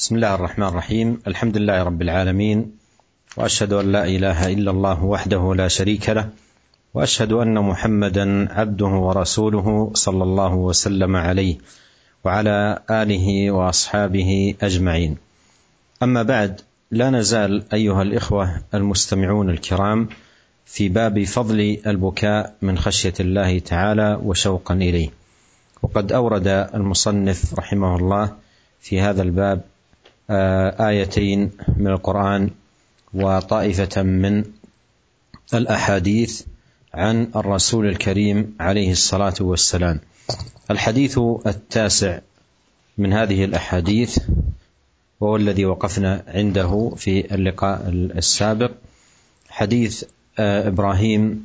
بسم الله الرحمن الرحيم. الحمد لله رب العالمين وأشهد أن لا إله إلا الله وحده لا شريك له وأشهد أن محمدا عبده ورسوله صلى الله وسلم عليه وعلى آله وأصحابه أجمعين. أما بعد لا نزال أيها الإخوة المستمعون الكرام في باب فضل البكاء من خشية الله تعالى وشوقا إليه. وقد أورد المصنف رحمه الله في هذا الباب آيتين من القرآن وطائفة من الأحاديث عن الرسول الكريم عليه الصلاة والسلام. الحديث التاسع من هذه الأحاديث وهو الذي وقفنا عنده في اللقاء السابق. حديث إبراهيم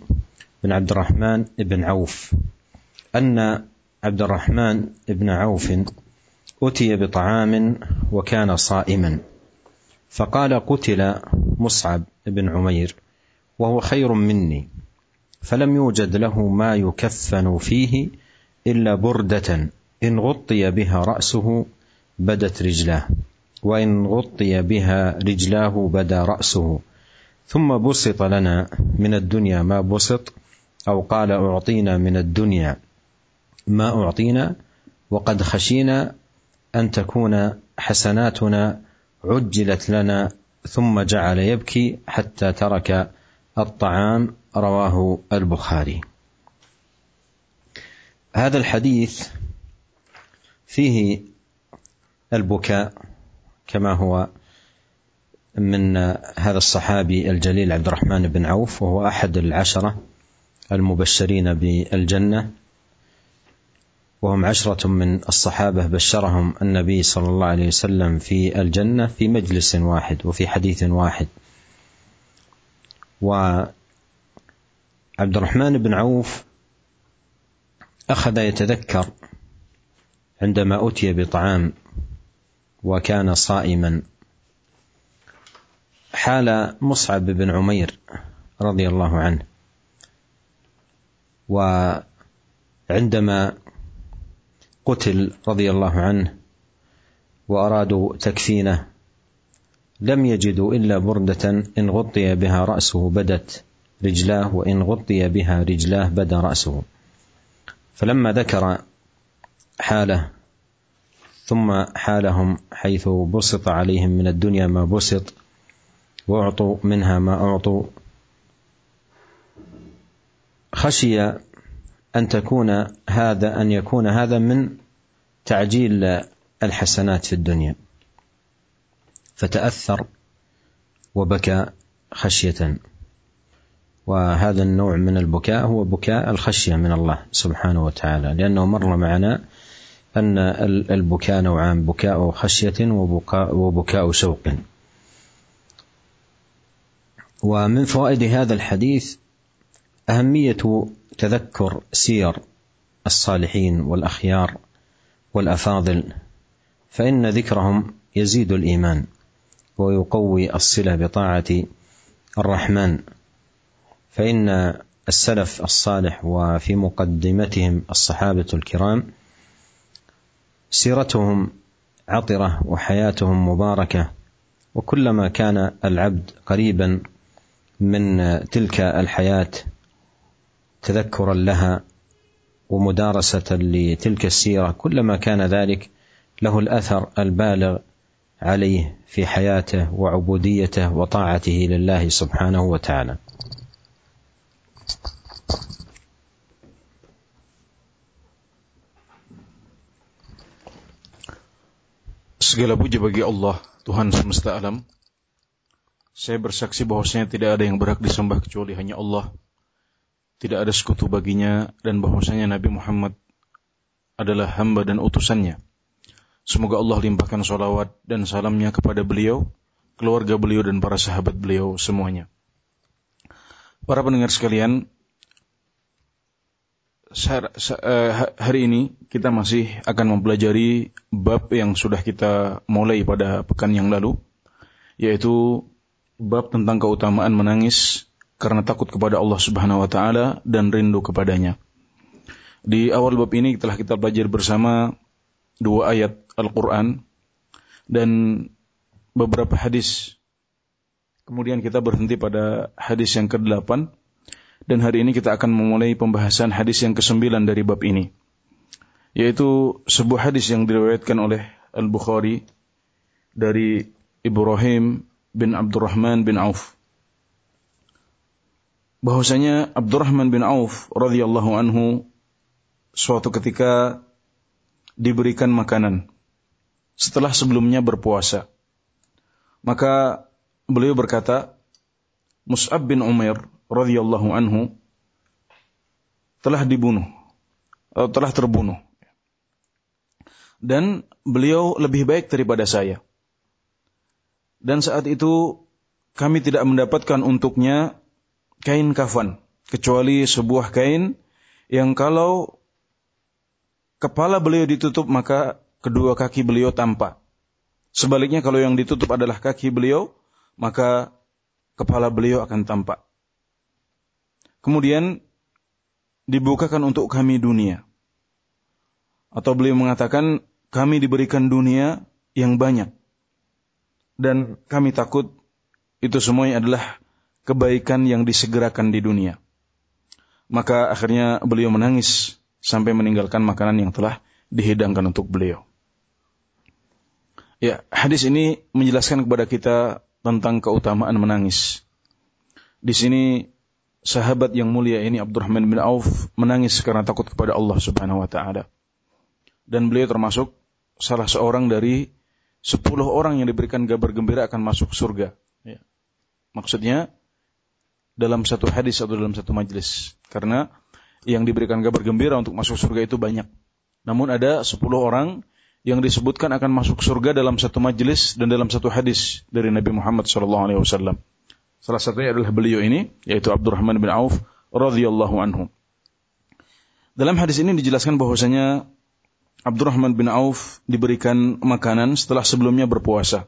بن عبد الرحمن بن عوف. أن عبد الرحمن بن عوف أتي بطعام وكان صائما. فقال قتل مصعب بن عمير وهو خير مني فلم يوجد له ما يكفن فيه إلا بردة. إن غطي بها رأسه بدت رجلاه وإن غطي بها رجلاه بدا رأسه. ثم بسط لنا من الدنيا ما بسط أو قال أعطينا من الدنيا ما أعطينا وقد خشينا أن تكون حسناتنا عجلت لنا ثم جعل يبكي حتى ترك الطعام رواه البخاري. هذا الحديث فيه البكاء كما هو من هذا الصحابي الجليل عبد الرحمن بن عوف وهو أحد العشرة المبشرين بالجنة. وهم عشرة من الصحابة بشرهم النبي صلى الله عليه وسلم في الجنة في مجلس واحد وفي حديث واحد. وعبد الرحمن بن عوف أخذ يتذكر عندما أتي بطعام وكان صائما حال مصعب بن عمير رضي الله عنه وعندما قتل رضي الله عنه وأرادوا تكفينه لم يجدوا إلا بردة إن غطي بها رأسه بدت رجلاه وإن غطي بها رجلاه بدا رأسه. فلما ذكر حاله ثم حالهم حيث بسط عليهم من الدنيا ما بسط وأعطوا منها ما أعطوا خشي أن تكون هذا أن يكون هذا من تعجيل الحسنات في الدنيا. فتأثر وبكى خشية. وهذا النوع من البكاء هو بكاء الخشية من الله سبحانه وتعالى لأنه مر معنا أن البكاء نوعان بكاء خشية وبكاء وبكاء شوق. ومن فوائد هذا الحديث أهمية تذكر سير الصالحين والأخيار والأفاضل فإن ذكرهم يزيد الإيمان ويقوي الصلة بطاعة الرحمن. فإن السلف الصالح وفي مقدمتهم الصحابة الكرام سيرتهم عطرة وحياتهم مباركة وكلما كان العبد قريبا من تلك الحياة تذكرا لها ومدارسه لتلك السيره كلما كان ذلك له الاثر البالغ عليه في حياته وعبوديته وطاعته لله سبحانه وتعالى. Segala puji bagi Allah, Tuhan semesta alam. Saya bersaksi bahwasanya tidak ada yang berhak disembah kecuali hanya Allah. Tidak ada sekutu baginya dan bahwasanya Nabi Muhammad adalah hamba dan utusannya. Semoga Allah limpahkan salawat dan salamnya kepada beliau, keluarga beliau dan para sahabat beliau semuanya. Para pendengar sekalian, eh, hari ini kita masih akan mempelajari bab yang sudah kita mulai pada pekan yang lalu, yaitu bab tentang keutamaan menangis karena takut kepada Allah Subhanahu wa taala dan rindu kepadanya. Di awal bab ini telah kita pelajari bersama dua ayat Al-Qur'an dan beberapa hadis. Kemudian kita berhenti pada hadis yang ke-8 dan hari ini kita akan memulai pembahasan hadis yang ke-9 dari bab ini. Yaitu sebuah hadis yang diriwayatkan oleh Al-Bukhari dari Ibrahim bin Abdurrahman bin Auf. Bahwasanya Abdurrahman bin Auf radhiyallahu anhu suatu ketika diberikan makanan setelah sebelumnya berpuasa. Maka beliau berkata, Mus'ab bin Umair radhiyallahu anhu telah dibunuh atau telah terbunuh. Dan beliau lebih baik daripada saya. Dan saat itu kami tidak mendapatkan untuknya kain kafan kecuali sebuah kain yang kalau kepala beliau ditutup maka kedua kaki beliau tampak. Sebaliknya kalau yang ditutup adalah kaki beliau, maka kepala beliau akan tampak. Kemudian dibukakan untuk kami dunia. Atau beliau mengatakan kami diberikan dunia yang banyak. Dan kami takut itu semuanya adalah kebaikan yang disegerakan di dunia. Maka akhirnya beliau menangis sampai meninggalkan makanan yang telah dihidangkan untuk beliau. Ya, hadis ini menjelaskan kepada kita tentang keutamaan menangis. Di sini sahabat yang mulia ini Abdurrahman bin Auf menangis karena takut kepada Allah Subhanahu wa taala. Dan beliau termasuk salah seorang dari sepuluh orang yang diberikan kabar gembira akan masuk surga. Ya. Maksudnya dalam satu hadis atau dalam satu majlis. Karena yang diberikan kabar gembira untuk masuk surga itu banyak. Namun ada sepuluh orang yang disebutkan akan masuk surga dalam satu majelis dan dalam satu hadis dari Nabi Muhammad SAW. Salah satunya adalah beliau ini, yaitu Abdurrahman bin Auf radhiyallahu anhu. Dalam hadis ini dijelaskan bahwasanya Abdurrahman bin Auf diberikan makanan setelah sebelumnya berpuasa.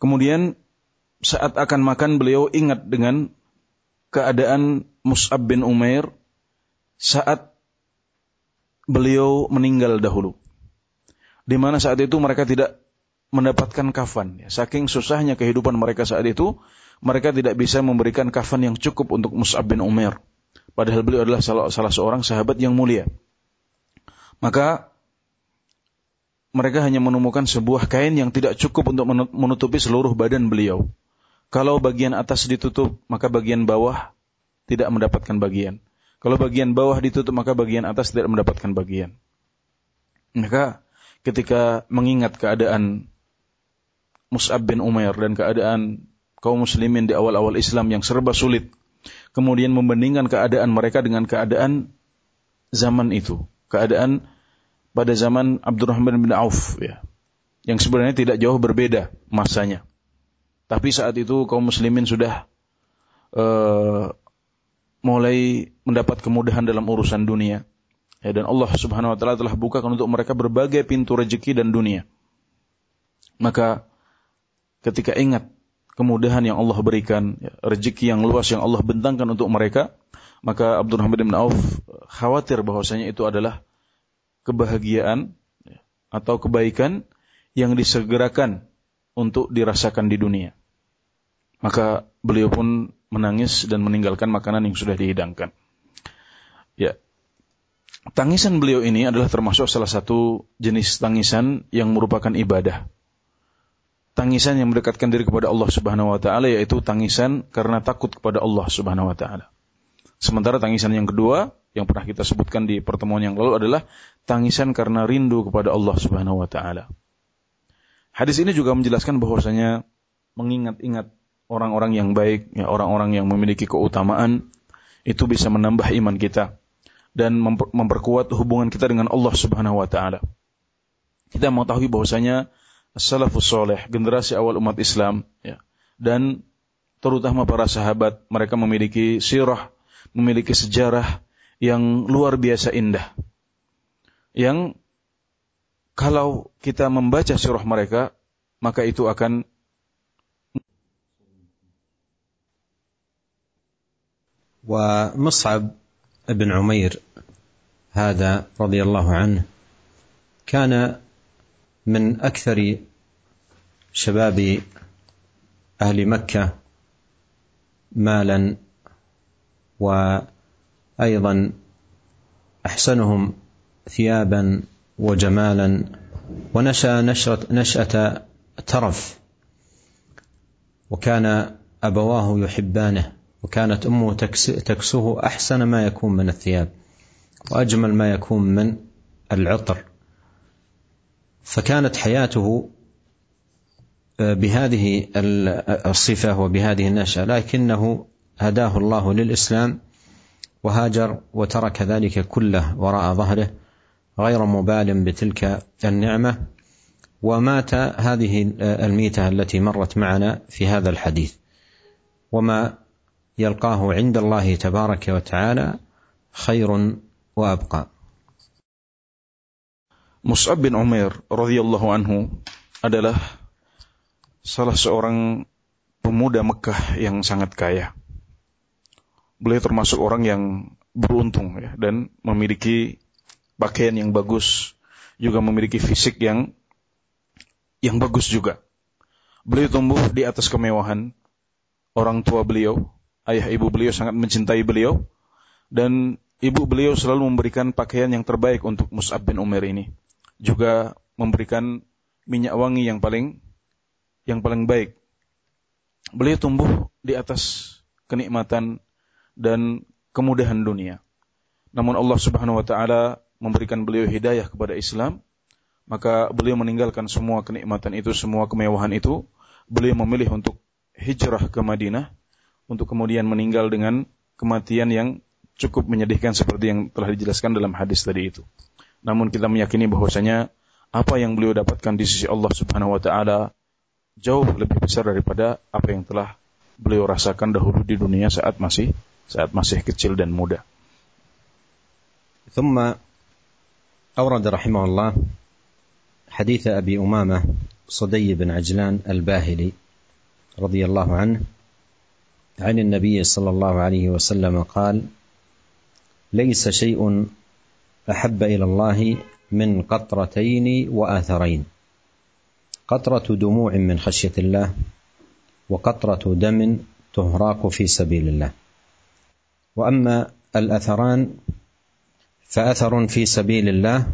Kemudian saat akan makan beliau ingat dengan keadaan Mus'ab bin Umair saat beliau meninggal dahulu di mana saat itu mereka tidak mendapatkan kafan. Ya, saking susahnya kehidupan mereka saat itu, mereka tidak bisa memberikan kafan yang cukup untuk Mus'ab bin Umar. Padahal beliau adalah salah, salah seorang sahabat yang mulia. Maka mereka hanya menemukan sebuah kain yang tidak cukup untuk menutupi seluruh badan beliau. Kalau bagian atas ditutup, maka bagian bawah tidak mendapatkan bagian. Kalau bagian bawah ditutup, maka bagian atas tidak mendapatkan bagian. Maka ketika mengingat keadaan Mus'ab bin Umair dan keadaan kaum muslimin di awal-awal Islam yang serba sulit. Kemudian membandingkan keadaan mereka dengan keadaan zaman itu. Keadaan pada zaman Abdurrahman bin Auf ya. Yang sebenarnya tidak jauh berbeda masanya. Tapi saat itu kaum muslimin sudah uh, mulai mendapat kemudahan dalam urusan dunia. Ya, dan Allah Subhanahu wa taala telah bukakan untuk mereka berbagai pintu rezeki dan dunia. Maka ketika ingat kemudahan yang Allah berikan, ya, rezeki yang luas yang Allah bentangkan untuk mereka, maka Abdurrahman bin Auf khawatir bahwasanya itu adalah kebahagiaan ya, atau kebaikan yang disegerakan untuk dirasakan di dunia. Maka beliau pun menangis dan meninggalkan makanan yang sudah dihidangkan. Ya, Tangisan beliau ini adalah termasuk salah satu jenis tangisan yang merupakan ibadah. Tangisan yang mendekatkan diri kepada Allah Subhanahu wa taala yaitu tangisan karena takut kepada Allah Subhanahu wa taala. Sementara tangisan yang kedua yang pernah kita sebutkan di pertemuan yang lalu adalah tangisan karena rindu kepada Allah Subhanahu wa taala. Hadis ini juga menjelaskan bahwasanya mengingat-ingat orang-orang yang baik, ya orang-orang yang memiliki keutamaan itu bisa menambah iman kita dan memperkuat hubungan kita dengan Allah Subhanahu wa taala. Kita mengetahui bahwasanya salafus soleh, generasi awal umat Islam ya, dan terutama para sahabat, mereka memiliki sirah, memiliki sejarah yang luar biasa indah. Yang kalau kita membaca sirah mereka, maka itu akan ومصعب ابن عمير هذا رضي الله عنه كان من أكثر شباب أهل مكة مالا وأيضا أحسنهم ثيابا وجمالا ونشأ نشرة نشأة ترف وكان أبواه يحبانه وكانت أمه تكسوه أحسن ما يكون من الثياب وأجمل ما يكون من العطر. فكانت حياته بهذه الصفة وبهذه النشأة لكنه هداه الله للإسلام وهاجر وترك ذلك كله وراء ظهره غير مبال بتلك النعمة ومات هذه الميتة التي مرت معنا في هذا الحديث. وما يلقاه عند الله تبارك وتعالى خير وأبقى Mus'ab bin Umair radhiyallahu anhu adalah salah seorang pemuda Mekah yang sangat kaya. Beliau termasuk orang yang beruntung ya dan memiliki pakaian yang bagus, juga memiliki fisik yang yang bagus juga. Beliau tumbuh di atas kemewahan. Orang tua beliau, ayah ibu beliau sangat mencintai beliau. Dan ibu beliau selalu memberikan pakaian yang terbaik untuk Mus'ab bin Umair ini. Juga memberikan minyak wangi yang paling yang paling baik. Beliau tumbuh di atas kenikmatan dan kemudahan dunia. Namun Allah Subhanahu wa taala memberikan beliau hidayah kepada Islam, maka beliau meninggalkan semua kenikmatan itu, semua kemewahan itu, beliau memilih untuk hijrah ke Madinah untuk kemudian meninggal dengan kematian yang cukup menyedihkan seperti yang telah dijelaskan dalam hadis tadi itu. Namun kita meyakini bahwasanya apa yang beliau dapatkan di sisi Allah Subhanahu wa taala jauh lebih besar daripada apa yang telah beliau rasakan dahulu di dunia saat masih saat masih kecil dan muda. ثم أورد رحمه الله حديث أبي أمامة صدي بن عجلان الباهلي رضي الله عنه عن النبي صلى الله عليه وسلم قال ليس شيء أحب إلى الله من قطرتين وآثرين قطرة دموع من خشية الله وقطرة دم تهراق في سبيل الله. وأما الأثران فأثر في سبيل الله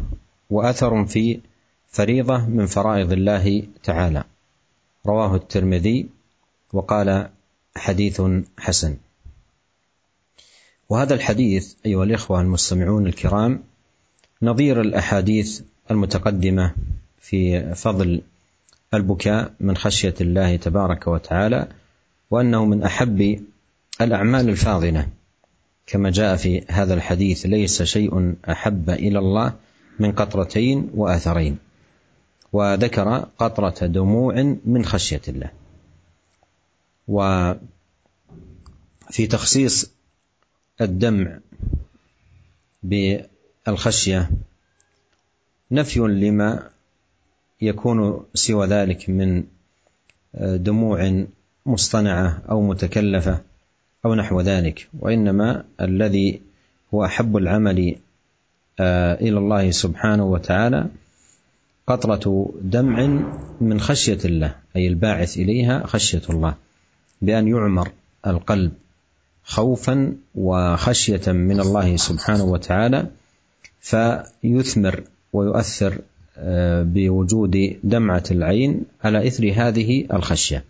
وأثر في فريضة من فرائض الله تعالى. رواه الترمذي وقال حديث حسن. وهذا الحديث أيها الإخوة المستمعون الكرام نظير الأحاديث المتقدمة في فضل البكاء من خشية الله تبارك وتعالى وأنه من أحب الأعمال الفاضلة. كما جاء في هذا الحديث ليس شيء أحب إلى الله من قطرتين وآثرين وذكر قطرة دموع من خشية الله. وفي تخصيص الدمع الخشيه نفي لما يكون سوى ذلك من دموع مصطنعة أو متكلفة أو نحو ذلك. وإنما الذي هو أحب العمل إلى الله سبحانه وتعالى قطرة دمع من خشية الله أي الباعث إليها خشية الله. بأن يعمر القلب خوفا وخشية من الله سبحانه وتعالى فيثمر ويؤثر آه، بوجود دمعة العين على إثر هذه الخشية.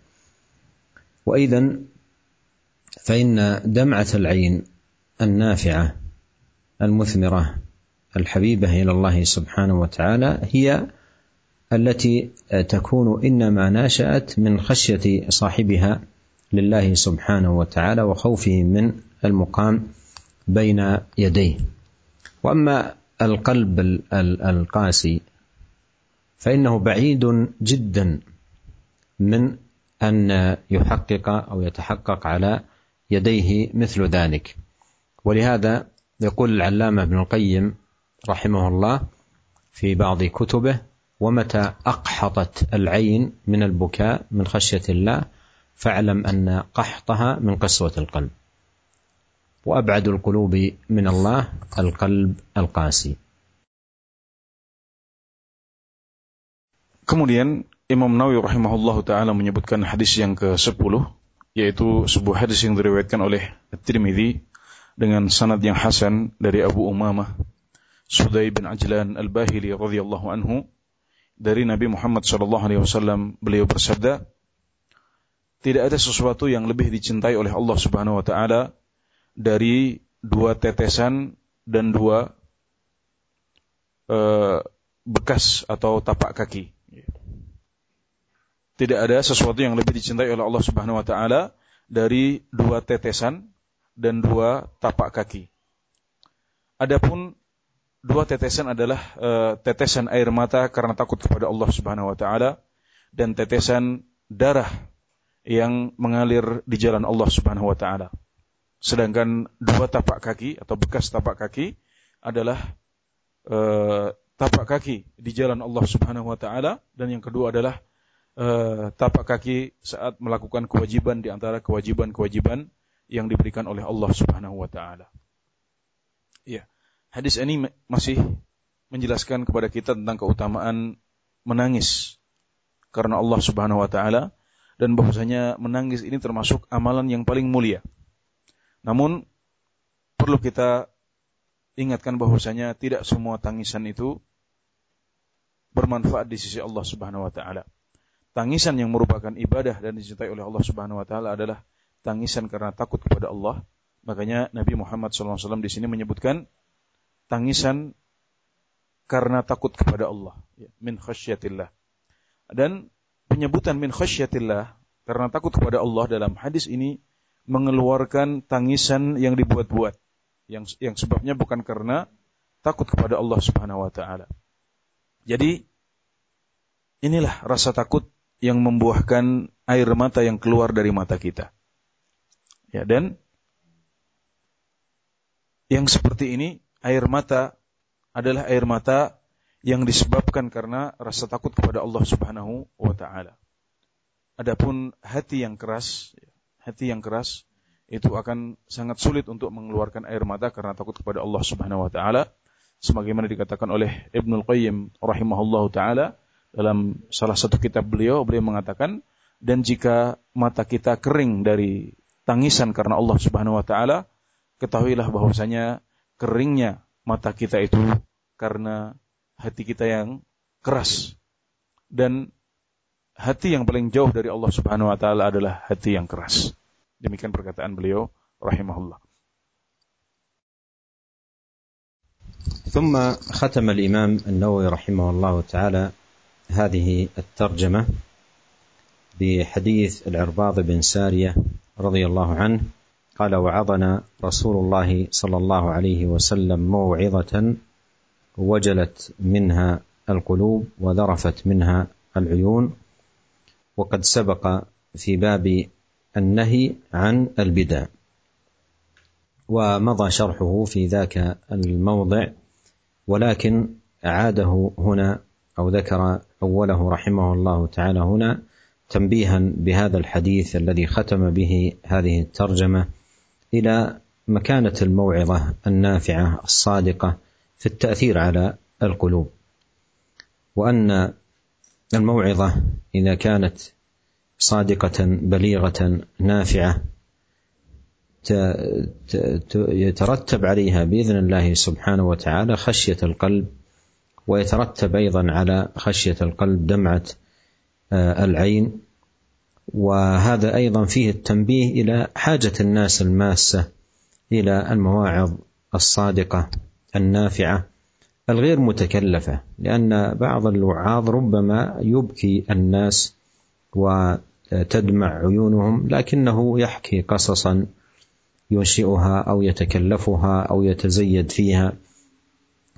وإذا فإن دمعة العين النافعة المثمرة الحبيبة إلى الله سبحانه وتعالى هي التي تكون إنما ناشأت من خشية صاحبها لله سبحانه وتعالى وخوفه من المقام بين يديه. وأما القلب القاسي فإنه بعيد جدا من أن يحقق أو يتحقق على يديه مثل ذلك. ولهذا يقول العلامة ابن القيم رحمه الله في بعض كتبه ومتى أقحطت العين من البكاء من خشية الله فاعلم ان قحطها من قسوه القلب وابعد القلوب من الله القلب القاسي Kemudian Imam Nawawi rahimahullah taala menyebutkan hadis yang ke-10 yaitu sebuah hadis yang diriwayatkan oleh At-Tirmidzi dengan sanad yang hasan dari Abu Umamah Sudai bin Ajlan Al-Bahili radhiyallahu anhu dari Nabi Muhammad sallallahu alaihi wasallam beliau bersabda tidak ada sesuatu yang lebih dicintai oleh Allah Subhanahu wa taala dari dua tetesan dan dua uh, bekas atau tapak kaki tidak ada sesuatu yang lebih dicintai oleh Allah Subhanahu wa taala dari dua tetesan dan dua tapak kaki. Adapun dua tetesan adalah uh, tetesan air mata karena takut kepada Allah Subhanahu wa taala dan tetesan darah yang mengalir di jalan Allah Subhanahu wa taala. Sedangkan dua tapak kaki atau bekas tapak kaki adalah uh, tapak kaki di jalan Allah Subhanahu wa taala dan yang kedua adalah uh, tapak kaki saat melakukan kewajiban di antara kewajiban-kewajiban yang diberikan oleh Allah Subhanahu wa taala. Ya. Hadis ini masih menjelaskan kepada kita tentang keutamaan menangis karena Allah Subhanahu wa taala dan bahwasanya menangis ini termasuk amalan yang paling mulia. Namun perlu kita ingatkan bahwasanya tidak semua tangisan itu bermanfaat di sisi Allah Subhanahu wa taala tangisan yang merupakan ibadah dan dicintai oleh Allah Subhanahu wa taala adalah tangisan karena takut kepada Allah. Makanya Nabi Muhammad SAW di sini menyebutkan tangisan karena takut kepada Allah, ya, min khasyatillah. Dan penyebutan min khasyatillah karena takut kepada Allah dalam hadis ini mengeluarkan tangisan yang dibuat-buat yang yang sebabnya bukan karena takut kepada Allah Subhanahu wa taala. Jadi inilah rasa takut yang membuahkan air mata yang keluar dari mata kita. Ya, dan yang seperti ini air mata adalah air mata yang disebabkan karena rasa takut kepada Allah Subhanahu wa taala. Adapun hati yang keras, hati yang keras itu akan sangat sulit untuk mengeluarkan air mata karena takut kepada Allah Subhanahu wa taala sebagaimana dikatakan oleh Ibnul Qayyim rahimahullahu taala dalam salah satu kitab beliau, beliau mengatakan, dan jika mata kita kering dari tangisan karena Allah Subhanahu wa taala, ketahuilah bahwasanya keringnya mata kita itu karena hati kita yang keras. Dan hati yang paling jauh dari Allah Subhanahu wa taala adalah hati yang keras. Demikian perkataan beliau rahimahullah. ثم ختم الإمام النووي رحمه الله تعالى هذه الترجمة بحديث العرباض بن سارية رضي الله عنه قال وعظنا رسول الله صلى الله عليه وسلم موعظة وجلت منها القلوب وذرفت منها العيون وقد سبق في باب النهي عن البدع. ومضى شرحه في ذاك الموضع ولكن اعاده هنا أو ذكر أوله رحمه الله تعالى هنا تنبيها بهذا الحديث الذي ختم به هذه الترجمة إلى مكانة الموعظة النافعة الصادقة في التأثير على القلوب وأن الموعظة إذا كانت صادقة بليغة نافعة يترتب عليها بإذن الله سبحانه وتعالى خشية القلب ويترتب أيضا على خشية القلب دمعة آه، العين وهذا أيضا فيه التنبيه إلى حاجة الناس الماسة إلى المواعظ الصادقة. النافعة الغير متكلفة لأن بعض الوعاظ ربما يبكي الناس وتدمع عيونهم لكنه يحكي قصصا ينشئها أو يتكلفها أو يتزيد فيها.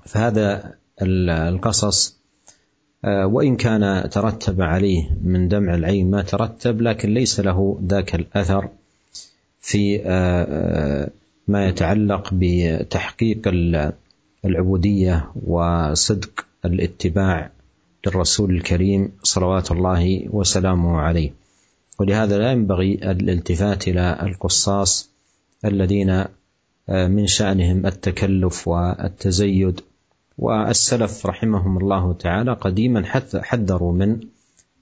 فهذا القصص آه، وإن كان ترتب عليه من دمع العين ما ترتب لكن ليس له ذاك الأثر في آه، آه، ما يتعلق بتحقيق العبودية وصدق الاتباع للرسول الكريم صلوات الله وسلامه عليه. ولهذا لا ينبغي الالتفات إلى القصاص الذين من شأنهم التكلف والتزيد. والسلف رحمهم الله تعالى قديما حذروا من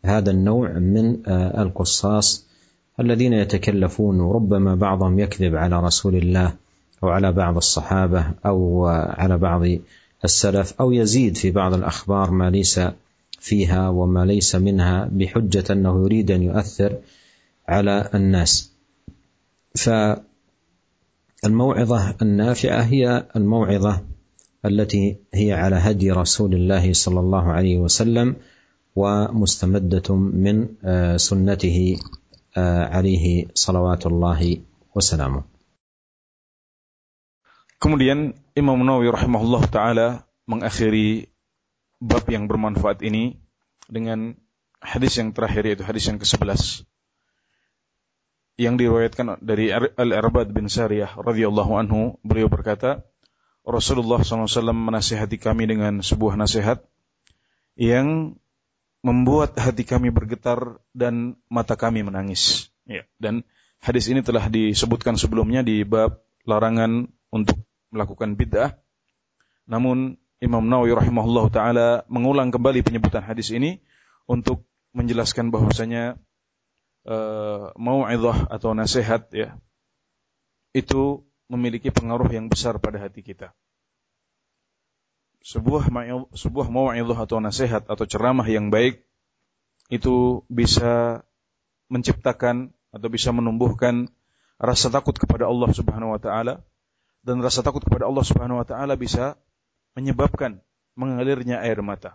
هذا النوع من القصاص الذين يتكلفون. وربما بعضهم يكذب على رسول الله أو على بعض الصحابة أو على بعض السلف أو يزيد في بعض الأخبار ما ليس فيها وما ليس منها بحجة أنه يريد أن يؤثر على الناس. فالموعظة النافعة هي الموعظة التي هي على هدي رسول الله صلى الله عليه وسلم ومستمدة من سنته عليه صلوات الله وسلامه. Kemudian Imam Nawawi rahimahullah taala mengakhiri bab yang bermanfaat ini dengan hadis yang terakhir yaitu hadis yang ke-11 yang diriwayatkan dari Al-Arbad bin Sariyah radhiyallahu anhu beliau berkata Rasulullah SAW menasihati kami dengan sebuah nasihat yang membuat hati kami bergetar dan mata kami menangis. Ya, dan hadis ini telah disebutkan sebelumnya di bab larangan untuk melakukan bid'ah. Namun Imam Nawawi rahimahullah taala mengulang kembali penyebutan hadis ini untuk menjelaskan bahwasanya uh, mau'izah atau nasihat ya itu memiliki pengaruh yang besar pada hati kita. Sebuah sebuah mau'izah atau nasihat atau ceramah yang baik itu bisa menciptakan atau bisa menumbuhkan rasa takut kepada Allah Subhanahu wa taala dan rasa takut kepada Allah Subhanahu wa taala bisa menyebabkan mengalirnya air mata.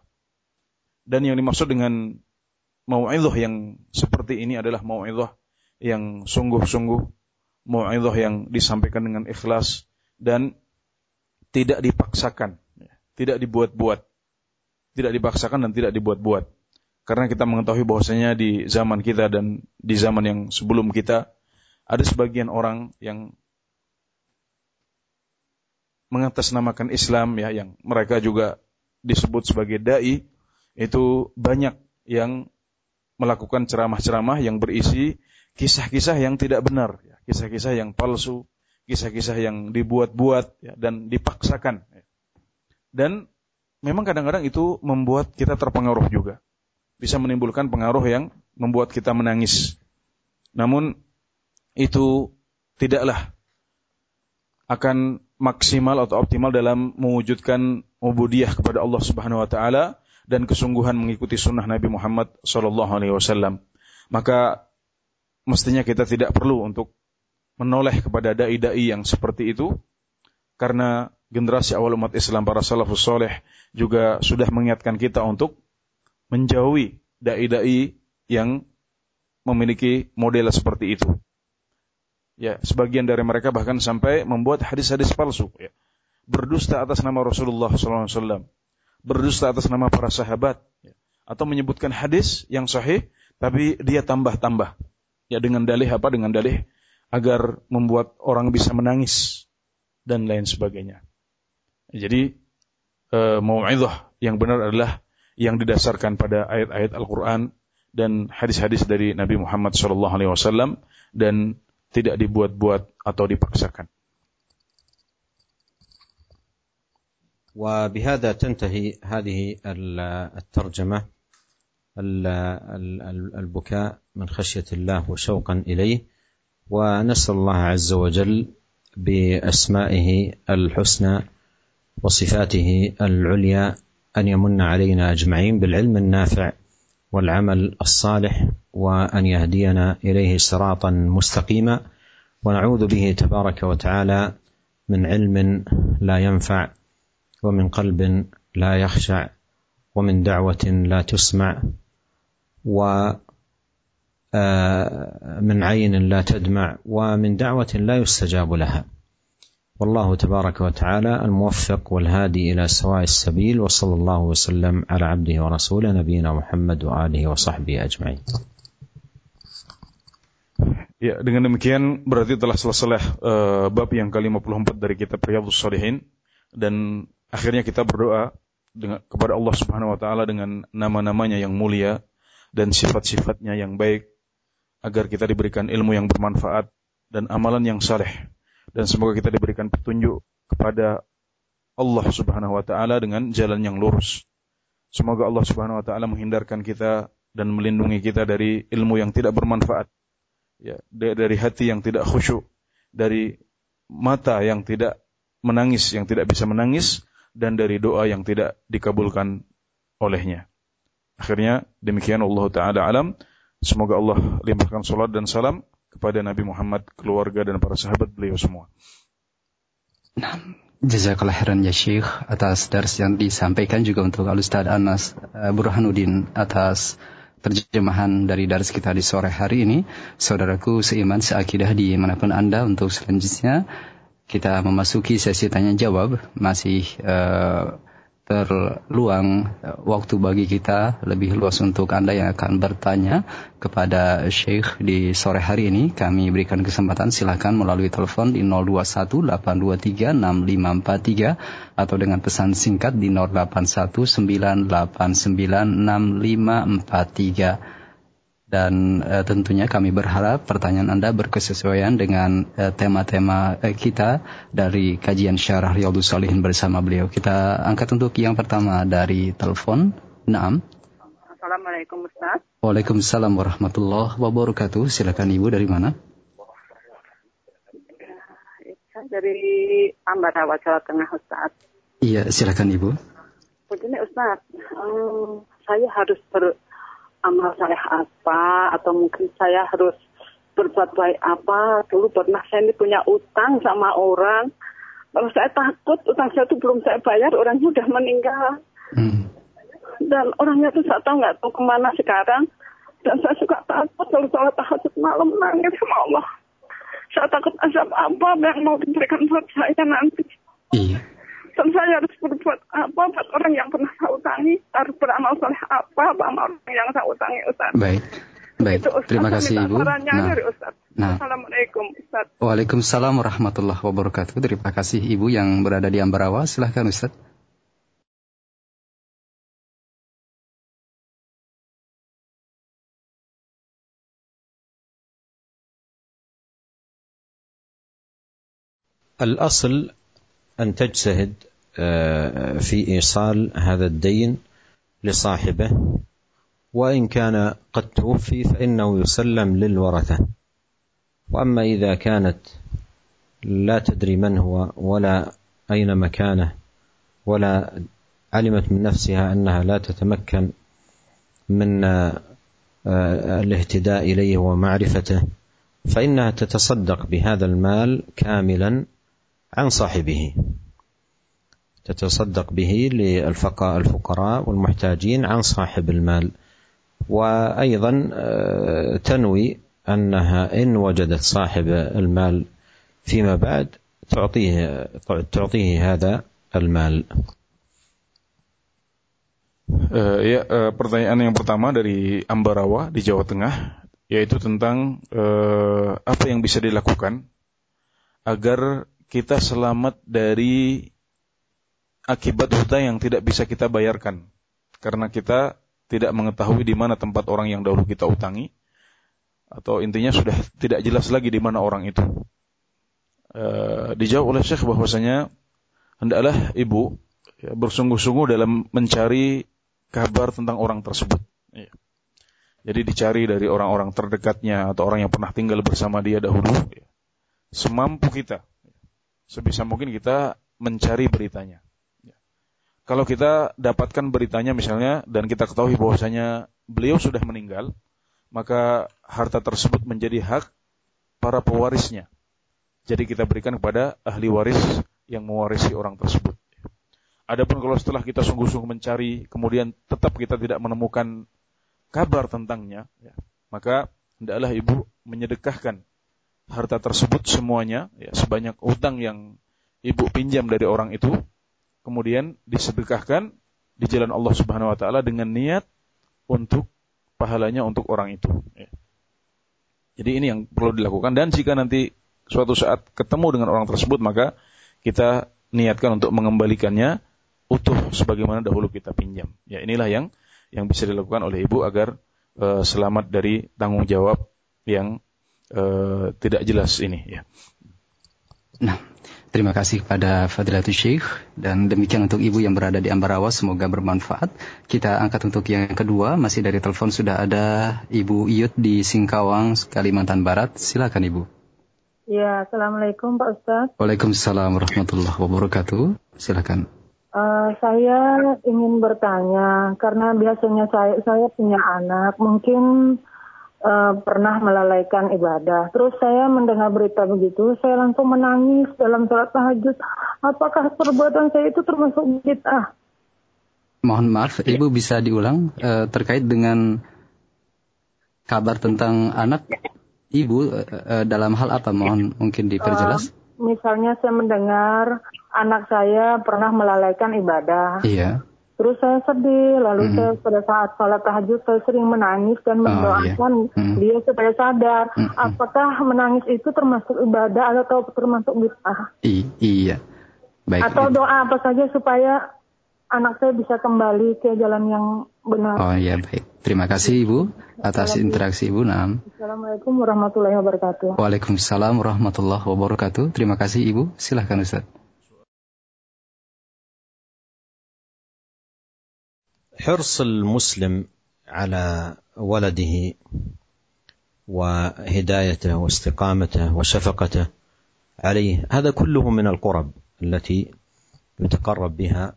Dan yang dimaksud dengan mau'izah yang seperti ini adalah mau'izah yang sungguh-sungguh, mau'izah yang disampaikan dengan ikhlas dan tidak dipaksakan, tidak dibuat-buat. Tidak dipaksakan dan tidak dibuat-buat. Karena kita mengetahui bahwasanya di zaman kita dan di zaman yang sebelum kita ada sebagian orang yang mengatasnamakan Islam ya yang mereka juga disebut sebagai dai itu banyak yang melakukan ceramah-ceramah yang berisi kisah-kisah yang tidak benar, ya. kisah-kisah yang palsu, kisah-kisah yang dibuat-buat ya, dan dipaksakan. Ya. Dan memang kadang-kadang itu membuat kita terpengaruh juga, bisa menimbulkan pengaruh yang membuat kita menangis. Namun itu tidaklah akan maksimal atau optimal dalam mewujudkan ubudiyah kepada Allah Subhanahu wa taala dan kesungguhan mengikuti sunnah Nabi Muhammad Sallallahu Alaihi Wasallam. Maka mestinya kita tidak perlu untuk menoleh kepada dai-dai yang seperti itu, karena generasi awal umat Islam para salafus soleh juga sudah mengingatkan kita untuk menjauhi dai-dai yang memiliki model seperti itu. Ya, sebagian dari mereka bahkan sampai membuat hadis-hadis palsu, ya. berdusta atas nama Rasulullah SAW berdusta atas nama para sahabat ya. atau menyebutkan hadis yang sahih tapi dia tambah-tambah ya dengan dalih apa dengan dalih agar membuat orang bisa menangis dan lain sebagainya. Jadi e, mau'izah yang benar adalah yang didasarkan pada ayat-ayat Al-Qur'an dan hadis-hadis dari Nabi Muhammad SAW dan tidak dibuat-buat atau dipaksakan. وبهذا تنتهي هذه الترجمه البكاء من خشيه الله وشوقا اليه ونسال الله عز وجل باسمائه الحسنى وصفاته العليا ان يمن علينا اجمعين بالعلم النافع والعمل الصالح وأن يهدينا إليه صراطا مستقيما. ونعوذ به تبارك وتعالى من علم لا ينفع ومن قلب لا يخشع ومن دعوة لا تسمع ومن آه، عين لا تدمع ومن دعوة لا يستجاب لها. والله تبارك وتعالى الموفق والهادي إلى سواء السبيل وصلى الله وسلم على عبده ورسوله نبينا محمد وآله وصحبه أجمعين. Ya, dengan demikian berarti telah selesai uh, bab yang ke-54 dari kitab Riyadhus Shalihin dan Akhirnya kita berdoa dengan, kepada Allah Subhanahu wa taala dengan nama-namanya yang mulia dan sifat-sifatnya yang baik agar kita diberikan ilmu yang bermanfaat dan amalan yang saleh dan semoga kita diberikan petunjuk kepada Allah Subhanahu wa taala dengan jalan yang lurus. Semoga Allah Subhanahu wa taala menghindarkan kita dan melindungi kita dari ilmu yang tidak bermanfaat. Ya, dari hati yang tidak khusyuk, dari mata yang tidak menangis, yang tidak bisa menangis, dan dari doa yang tidak dikabulkan olehnya. Akhirnya demikian Allah Ta'ala alam. Semoga Allah limpahkan salat dan salam kepada Nabi Muhammad, keluarga dan para sahabat beliau semua. Nah, Jazakallah khairan ya Syekh atas dars yang disampaikan juga untuk Al-Ustaz Anas uh, Burhanuddin atas terjemahan dari dars kita di sore hari ini. Saudaraku seiman seakidah di mana pun Anda untuk selanjutnya kita memasuki sesi tanya jawab masih uh, terluang eh, waktu bagi kita lebih luas untuk Anda yang akan bertanya kepada Syekh di sore hari ini. Kami berikan kesempatan silakan melalui telepon di 0218236543 atau dengan pesan singkat di 0819896543 dan uh, tentunya kami berharap pertanyaan Anda berkesesuaian dengan uh, tema-tema uh, kita dari kajian syarah Riyadhus Salihin bersama beliau. Kita angkat untuk yang pertama dari telepon. Naam. Assalamualaikum Ustaz. Waalaikumsalam warahmatullahi wabarakatuh. Silakan Ibu dari mana? Dari Ambarawa, Jawa Tengah Ustaz. Iya, silakan Ibu. Begini Ustaz, um, saya harus ber, amal saya apa atau mungkin saya harus berbuat baik apa. Dulu pernah saya ini punya utang sama orang. Kalau saya takut utang saya itu belum saya bayar orangnya sudah meninggal. Hmm. dan orangnya itu saya tahu nggak tahu ke mana sekarang. Dan saya suka takut kalau sholat tahajud malam nangis sama Allah. Saya takut azab apa yang mau diberikan buat saya nanti. Iya dan saya harus berbuat apa buat orang yang pernah saya utangi harus beramal soleh apa sama orang yang saya utangi Ustaz baik baik Itu, Ustaz. terima kasih Ibu nah. dari Ustaz. Nah. Assalamualaikum Ustaz. Waalaikumsalam warahmatullahi wabarakatuh terima kasih Ibu yang berada di Ambarawa silahkan Ustaz الأصل أن تجتهد آه، في إيصال هذا الدين لصاحبه وإن كان قد توفي فإنه يسلم للورثة. وأما إذا كانت لا تدري من هو ولا أين مكانه ولا علمت من نفسها أنها لا تتمكن من آه، الاهتداء إليه ومعرفته فإنها تتصدق بهذا المال كاملا عن صاحبه تتصدق به للفقراء والمحتاجين عن صاحب المال وأيضا آه، تنوي أنها إن وجدت صاحب المال فيما بعد تعطيه تعطيه هذا المال. Uh, ya, uh, pertanyaan yang pertama dari Ambarawa di Jawa Tengah yaitu tentang uh, apa yang bisa dilakukan agar kita selamat dari akibat hutang yang tidak bisa kita bayarkan karena kita tidak mengetahui di mana tempat orang yang dahulu kita utangi atau intinya sudah tidak jelas lagi di mana orang itu. E, dijawab oleh Syekh bahwasanya hendaklah ibu ya, bersungguh-sungguh dalam mencari kabar tentang orang tersebut. Ya. Jadi dicari dari orang-orang terdekatnya atau orang yang pernah tinggal bersama dia dahulu. Ya. Semampu kita sebisa mungkin kita mencari beritanya. Ya. Kalau kita dapatkan beritanya misalnya dan kita ketahui bahwasanya beliau sudah meninggal, maka harta tersebut menjadi hak para pewarisnya. Jadi kita berikan kepada ahli waris yang mewarisi orang tersebut. Adapun kalau setelah kita sungguh-sungguh mencari, kemudian tetap kita tidak menemukan kabar tentangnya, ya, maka hendaklah ibu menyedekahkan harta tersebut semuanya ya, sebanyak utang yang ibu pinjam dari orang itu kemudian disedekahkan di jalan Allah Subhanahu wa taala dengan niat untuk pahalanya untuk orang itu ya. Jadi ini yang perlu dilakukan dan jika nanti suatu saat ketemu dengan orang tersebut maka kita niatkan untuk mengembalikannya utuh sebagaimana dahulu kita pinjam. Ya inilah yang yang bisa dilakukan oleh ibu agar uh, selamat dari tanggung jawab yang uh, tidak jelas ini ya. Nah, Terima kasih kepada Fadilatul Syekh dan demikian untuk ibu yang berada di Ambarawa semoga bermanfaat. Kita angkat untuk yang kedua masih dari telepon sudah ada Ibu Iyut di Singkawang, Kalimantan Barat. Silakan Ibu. Ya, Assalamualaikum Pak Ustadz. Waalaikumsalam warahmatullahi wabarakatuh. Silakan. Uh, saya ingin bertanya karena biasanya saya saya punya anak mungkin uh, pernah melalaikan ibadah. Terus saya mendengar berita begitu, saya langsung menangis dalam sholat tahajud. Apakah perbuatan saya itu termasuk bid'ah? Mohon maaf, Ibu bisa diulang uh, terkait dengan kabar tentang anak Ibu uh, dalam hal apa? Mohon mungkin diperjelas. Uh, misalnya saya mendengar anak saya pernah melalaikan ibadah. Iya. Terus saya sedih, lalu mm. saya pada saat sholat tahajud saya sering menangis dan mendoakan oh, iya. mm. dia supaya sadar. Mm. Apakah menangis itu termasuk ibadah atau termasuk bid'ah? iya. Baik. Atau doa apa saja supaya anak saya bisa kembali ke jalan yang benar. Oh iya baik. Terima kasih Ibu atas interaksi Ibu. Nam. Assalamualaikum warahmatullahi wabarakatuh. Waalaikumsalam warahmatullahi wabarakatuh. Terima kasih Ibu. Silahkan Ustaz. حرص المسلم على ولده وهدايته واستقامته وشفقته عليه هذا كله من القرب التي يتقرب بها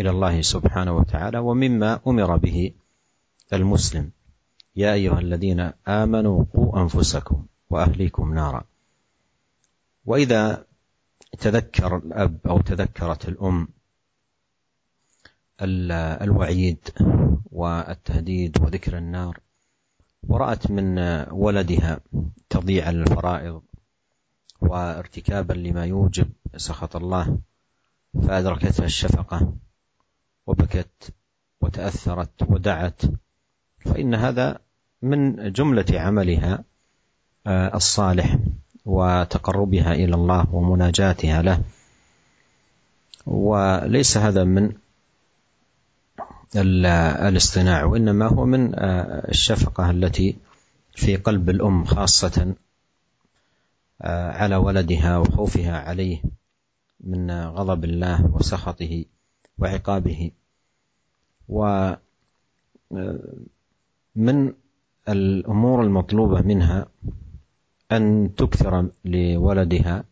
إلى الله سبحانه وتعالى ومما أمر به المسلم. يا أيها الذين آمنوا قوا أنفسكم وأهليكم نارا. وإذا تذكر الأب أو تذكرت الأم الوعيد والتهديد وذكر النار. ورأت من ولدها تضييع الفرائض وارتكابا لما يوجب سخط الله فأدركتها الشفقة وبكت وتأثرت ودعت. فإن هذا من جملة عملها الصالح وتقربها إلى الله ومناجاتها له. وليس هذا من الاصطناع وإنما هو من آه، الشفقة التي في قلب الأم خاصة آه، على ولدها وخوفها عليه من غضب الله وسخطه وعقابه. ومن آه، الأمور المطلوبة منها أن تكثر لولدها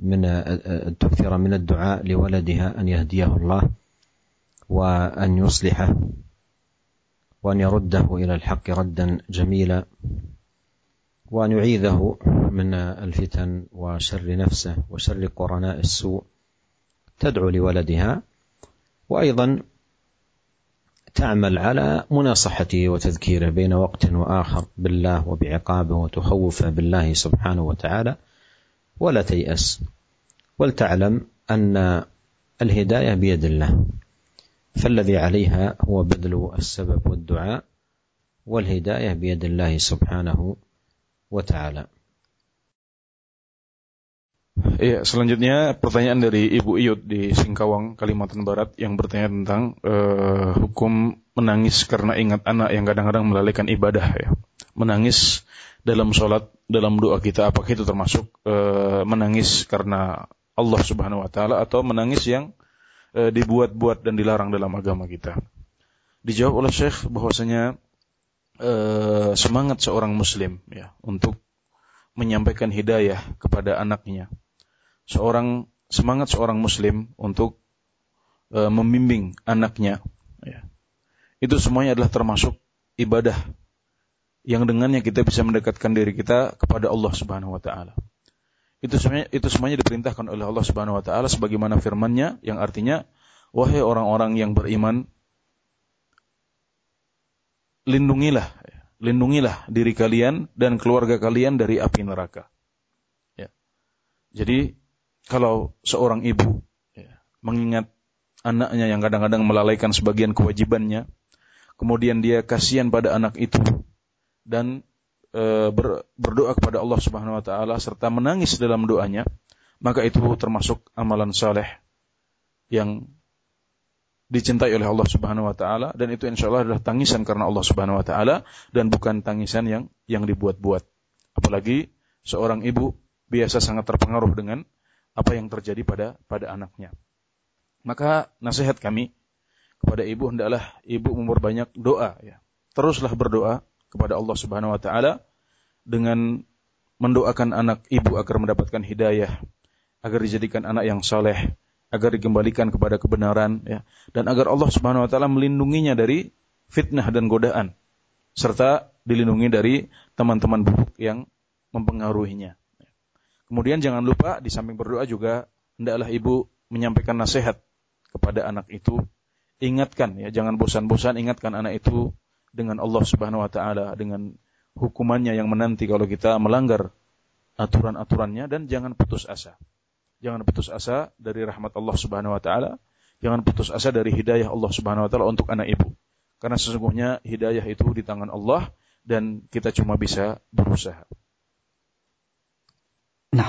من تكثر من الدعاء لولدها أن يهديه الله وأن يصلحه وأن يرده إلى الحق ردا جميلا وأن يعيذه من الفتن وشر نفسه وشر قرناء السوء تدعو لولدها وأيضا تعمل على مناصحته وتذكيره بين وقت وآخر بالله وبعقابه وتخوفه بالله سبحانه وتعالى ولا تيأس ولتعلم أن الهداية بيد الله فالذي عليها هو بذل السبب والدعاء والهداية بيد الله سبحانه وتعالى Iya, selanjutnya pertanyaan dari Ibu Iyut di Singkawang, Kalimantan Barat yang bertanya tentang uh, hukum menangis karena ingat anak yang kadang-kadang melalaikan ibadah ya. Menangis dalam sholat, dalam doa kita, apakah itu termasuk e, menangis karena Allah Subhanahu Wa Taala atau menangis yang e, dibuat-buat dan dilarang dalam agama kita? Dijawab oleh Syekh bahwasanya e, semangat seorang Muslim ya untuk menyampaikan hidayah kepada anaknya, seorang semangat seorang Muslim untuk e, membimbing anaknya, ya, itu semuanya adalah termasuk ibadah yang dengannya kita bisa mendekatkan diri kita kepada Allah Subhanahu wa taala. Itu semuanya itu semuanya diperintahkan oleh Allah Subhanahu wa taala sebagaimana firman-Nya yang artinya wahai orang-orang yang beriman lindungilah lindungilah diri kalian dan keluarga kalian dari api neraka. Ya. Jadi kalau seorang ibu ya, mengingat anaknya yang kadang-kadang melalaikan sebagian kewajibannya, kemudian dia kasihan pada anak itu, dan e, ber, berdoa kepada Allah Subhanahu wa taala serta menangis dalam doanya, maka itu termasuk amalan saleh yang dicintai oleh Allah Subhanahu wa taala dan itu insya Allah adalah tangisan karena Allah Subhanahu wa taala dan bukan tangisan yang yang dibuat-buat. Apalagi seorang ibu biasa sangat terpengaruh dengan apa yang terjadi pada pada anaknya. Maka nasihat kami kepada ibu hendaklah ibu memperbanyak doa ya. Teruslah berdoa kepada Allah Subhanahu wa taala dengan mendoakan anak ibu agar mendapatkan hidayah, agar dijadikan anak yang saleh, agar dikembalikan kepada kebenaran ya dan agar Allah Subhanahu wa taala melindunginya dari fitnah dan godaan serta dilindungi dari teman-teman buruk yang mempengaruhinya. Kemudian jangan lupa di samping berdoa juga hendaklah ibu menyampaikan nasihat kepada anak itu. Ingatkan ya, jangan bosan-bosan ingatkan anak itu dengan Allah Subhanahu wa taala, dengan hukumannya yang menanti kalau kita melanggar aturan-aturannya dan jangan putus asa. Jangan putus asa dari rahmat Allah Subhanahu wa taala, jangan putus asa dari hidayah Allah Subhanahu wa taala untuk anak ibu. Karena sesungguhnya hidayah itu di tangan Allah dan kita cuma bisa berusaha. Nah,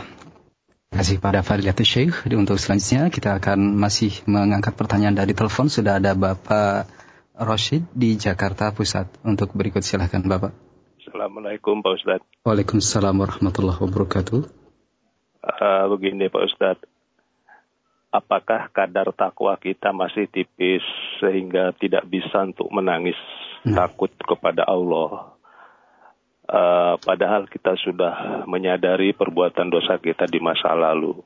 kasih pada Fadilatul Syekh. Untuk selanjutnya kita akan masih mengangkat pertanyaan dari telepon. Sudah ada Bapak Rashid di Jakarta Pusat. Untuk berikut silahkan Bapak. Assalamualaikum Pak Ustadz. Waalaikumsalam warahmatullahi wabarakatuh. Uh, begini Pak Ustadz, apakah kadar takwa kita masih tipis sehingga tidak bisa untuk menangis hmm. takut kepada Allah. Uh, padahal kita sudah menyadari perbuatan dosa kita di masa lalu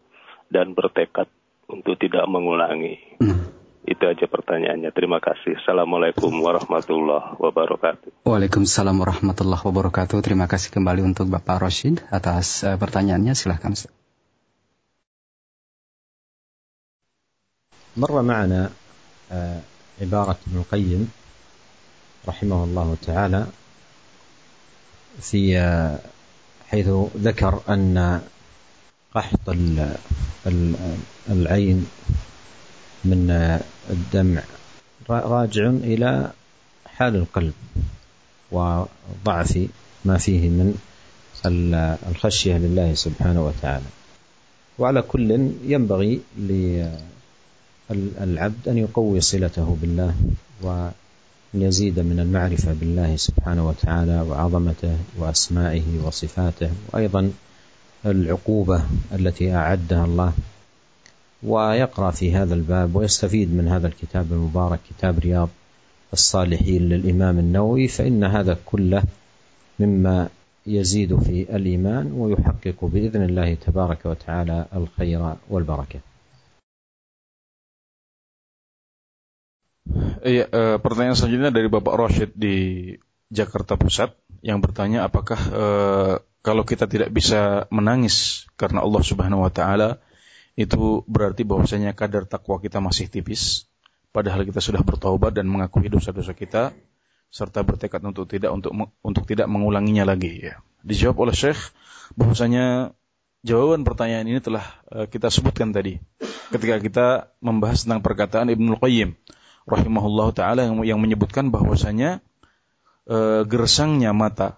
dan bertekad untuk tidak mengulangi. Hmm. Itu aja pertanyaannya. Terima kasih. Assalamualaikum warahmatullahi wabarakatuh. Waalaikumsalam warahmatullahi wabarakatuh. Terima kasih kembali untuk Bapak Rashid atas uh, pertanyaannya. Silahkan. مر معنا عبارة ابن القيم رحمه الله تعالى في حيث ذكر أن قحط العين من الدمع. راجع إلى حال القلب وضعف ما فيه من الخشية لله سبحانه وتعالى. وعلى كل ينبغي العبد أن يقوي صلته بالله وأن يزيد من المعرفة بالله سبحانه وتعالى وعظمته وأسمائه وصفاته وأيضا العقوبة التي أعدها الله ويقرأ في هذا الباب ويستفيد من هذا الكتاب المبارك كتاب رياض الصالحين للإمام النووي فإن هذا كله مما يزيد في الإيمان ويحقق بإذن الله تبارك وتعالى الخير والبركة. Iya, e, pertanyaan selanjutnya dari Bapak Roshid di Jakarta Pusat yang bertanya apakah e, kalau kita tidak bisa menangis karena Allah Subhanahu wa taala itu berarti bahwasanya kadar takwa kita masih tipis padahal kita sudah bertaubat dan mengakui dosa-dosa kita serta bertekad untuk tidak untuk untuk tidak mengulanginya lagi ya. Dijawab oleh Syekh bahwasanya jawaban pertanyaan ini telah e, kita sebutkan tadi ketika kita membahas tentang perkataan Ibnu Qayyim rahimahullah taala yang, yang menyebutkan bahwasanya e, gersangnya mata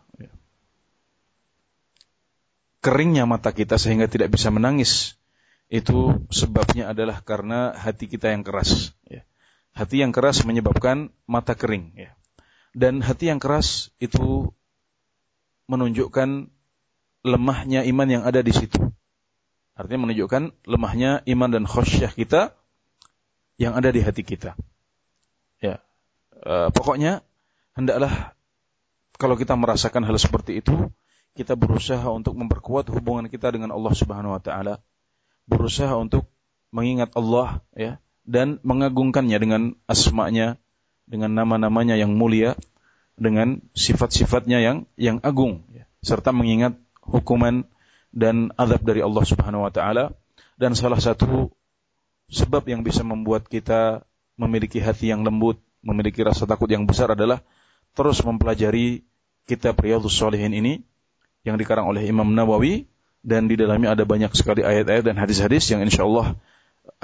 keringnya mata kita sehingga tidak bisa menangis itu sebabnya adalah karena hati kita yang keras ya. hati yang keras menyebabkan mata kering ya. dan hati yang keras itu menunjukkan lemahnya iman yang ada di situ artinya menunjukkan lemahnya iman dan khosyah kita yang ada di hati kita Ya, e, pokoknya hendaklah kalau kita merasakan hal seperti itu, kita berusaha untuk memperkuat hubungan kita dengan Allah Subhanahu wa taala, berusaha untuk mengingat Allah ya dan mengagungkannya dengan asmanya, dengan nama-namanya yang mulia, dengan sifat-sifatnya yang yang agung ya. serta mengingat hukuman dan azab dari Allah Subhanahu wa taala dan salah satu sebab yang bisa membuat kita memiliki hati yang lembut, memiliki rasa takut yang besar adalah terus mempelajari kitab Riyadhus Shalihin ini yang dikarang oleh Imam Nawawi dan di dalamnya ada banyak sekali ayat-ayat dan hadis-hadis yang insya Allah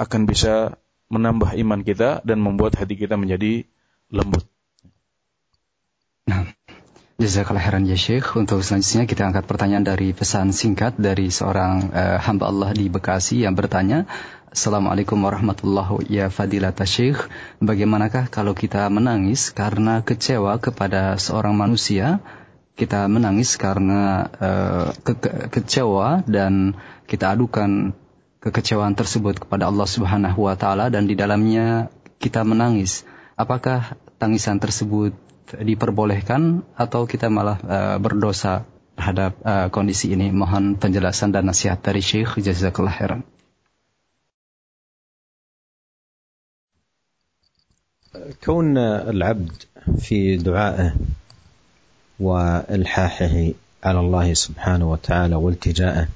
akan bisa menambah iman kita dan membuat hati kita menjadi lembut. Nah, Jazakallah khairan ya Syekh. Untuk selanjutnya kita angkat pertanyaan dari pesan singkat dari seorang uh, hamba Allah di Bekasi yang bertanya, Assalamualaikum warahmatullahi wabarakatuh. Ya Fadilat Syekh, bagaimanakah kalau kita menangis karena kecewa kepada seorang manusia kita menangis karena uh, ke ke kecewa dan kita adukan kekecewaan tersebut kepada Allah Subhanahu wa taala dan di dalamnya kita menangis. Apakah tangisan tersebut diperbolehkan atau kita malah uh, berdosa terhadap uh, kondisi ini? Mohon penjelasan dan nasihat dari Syekh jazakallahu khairan. كون العبد في دعائه والحاحه على الله سبحانه وتعالى والتجائه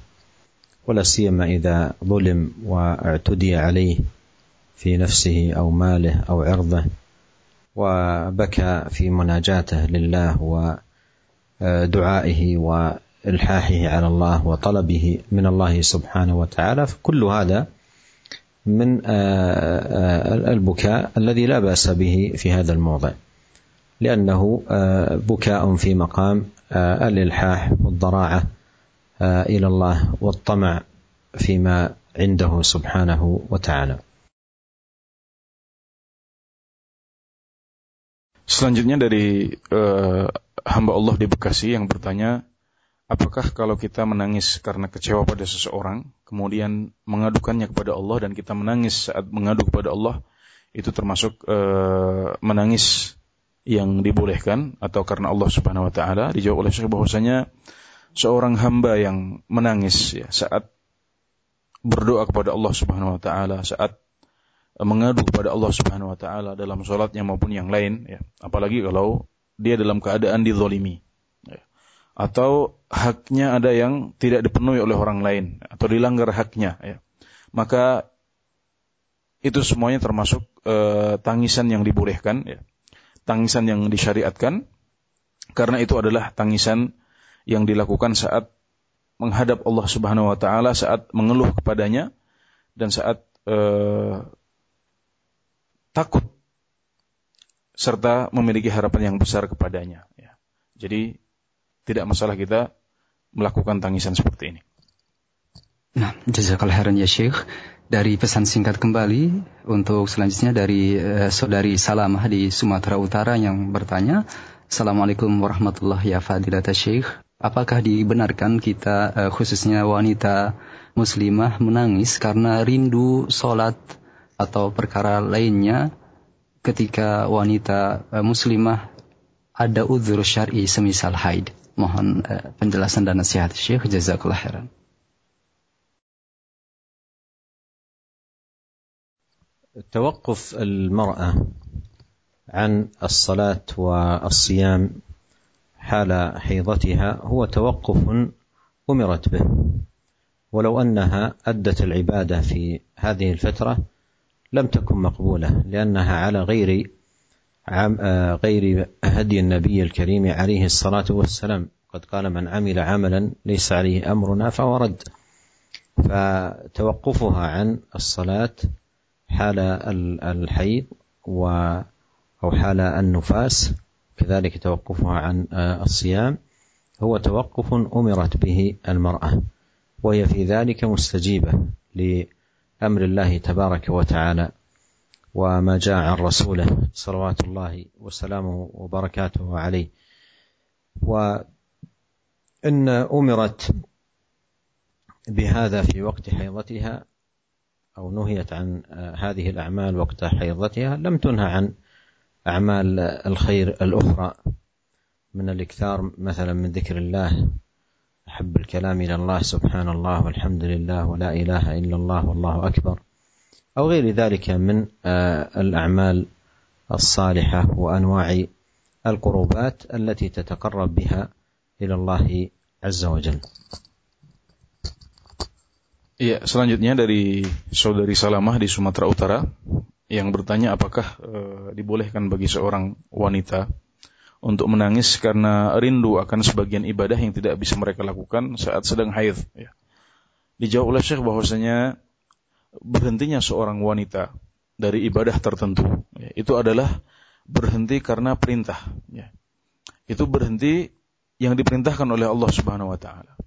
ولا سيما إذا ظلم واعتدي عليه في نفسه أو ماله أو عرضه وبكى في مناجاته لله ودعائه والحاحه على الله وطلبه من الله سبحانه وتعالى فكل هذا من البكاء الذي لا بأس به في هذا الموضع. لأنه آه، بكاء في مقام آه، الإلحاح والضراعة آه، إلى الله والطمع فيما عنده سبحانه وتعالى. Selanjutnya dari uh, hamba Allah di Bekasi yang bertanya, apakah kalau kita menangis karena kecewa pada seseorang, kemudian mengadukannya kepada Allah dan kita menangis saat mengadu kepada Allah, itu termasuk uh, menangis yang dibolehkan atau karena Allah Subhanahu wa taala dijawab oleh Syekh bahwasanya seorang hamba yang menangis ya saat berdoa kepada Allah Subhanahu wa taala saat mengadu kepada Allah Subhanahu wa taala dalam salatnya maupun yang lain ya apalagi kalau dia dalam keadaan dizalimi ya. atau haknya ada yang tidak dipenuhi oleh orang lain atau dilanggar haknya ya maka itu semuanya termasuk uh, tangisan yang dibolehkan ya tangisan yang disyariatkan karena itu adalah tangisan yang dilakukan saat menghadap Allah Subhanahu wa taala saat mengeluh kepadanya dan saat uh, takut serta memiliki harapan yang besar kepadanya ya. Jadi tidak masalah kita melakukan tangisan seperti ini. Nah, jazakallahu khairan ya Syekh. Dari pesan singkat kembali untuk selanjutnya dari uh, saudari Salamah di Sumatera Utara yang bertanya, Assalamualaikum warahmatullahi wabarakatuh Syekh. Apakah dibenarkan kita uh, khususnya wanita muslimah menangis karena rindu sholat atau perkara lainnya ketika wanita uh, muslimah ada udzur syar'i semisal haid? Mohon uh, penjelasan dan nasihat Syekh. Jazakallah khairan. توقف المرأة عن الصلاة والصيام حال حيضتها هو توقف أمرت به. ولو أنها أدت العبادة في هذه الفترة لم تكن مقبولة لأنها على غير غير هدي النبي الكريم عليه الصلاة والسلام. قد قال من عمل عملا ليس عليه أمرنا فهو رد. فتوقفها عن الصلاة حال الحيض و أو حال النفاس كذلك توقفها عن الصيام هو توقف أمرت به المرأة وهي في ذلك مستجيبة لأمر الله تبارك وتعالى وما جاء عن رسوله صلوات الله وسلامه وبركاته عليه. وإن أمرت بهذا في وقت حيضتها أو نهيت عن هذه الأعمال وقت حيضتها لم تنهى عن أعمال الخير الأخرى من الإكثار مثلا من ذكر الله أحب الكلام إلى الله سبحان الله والحمد لله ولا إله إلا الله والله أكبر أو غير ذلك من الأعمال الصالحة وأنواع القربات التي تتقرب بها إلى الله عز وجل. Iya, selanjutnya dari saudari Salamah di Sumatera Utara yang bertanya apakah e, dibolehkan bagi seorang wanita untuk menangis karena rindu akan sebagian ibadah yang tidak bisa mereka lakukan saat sedang haid. Ya. Dijawab oleh Syekh bahwasanya berhentinya seorang wanita dari ibadah tertentu ya, itu adalah berhenti karena perintah. Ya. Itu berhenti yang diperintahkan oleh Allah Subhanahu Wa Taala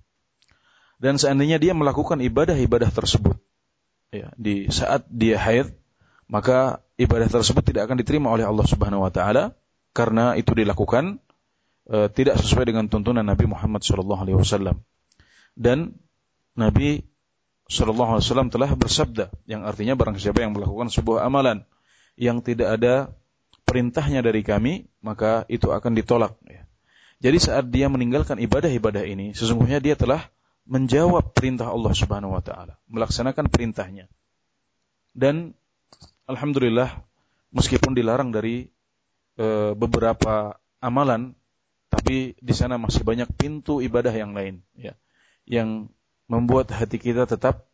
dan seandainya dia melakukan ibadah-ibadah tersebut ya, di saat dia haid maka ibadah tersebut tidak akan diterima oleh Allah Subhanahu wa taala karena itu dilakukan uh, tidak sesuai dengan tuntunan Nabi Muhammad SAW. Dan Nabi Shallallahu Alaihi Wasallam telah bersabda, yang artinya barang siapa yang melakukan sebuah amalan yang tidak ada perintahnya dari kami, maka itu akan ditolak. Ya. Jadi saat dia meninggalkan ibadah-ibadah ini, sesungguhnya dia telah menjawab perintah Allah Subhanahu Wa Taala, melaksanakan perintahnya. Dan alhamdulillah, meskipun dilarang dari e, beberapa amalan, tapi di sana masih banyak pintu ibadah yang lain, ya, yang membuat hati kita tetap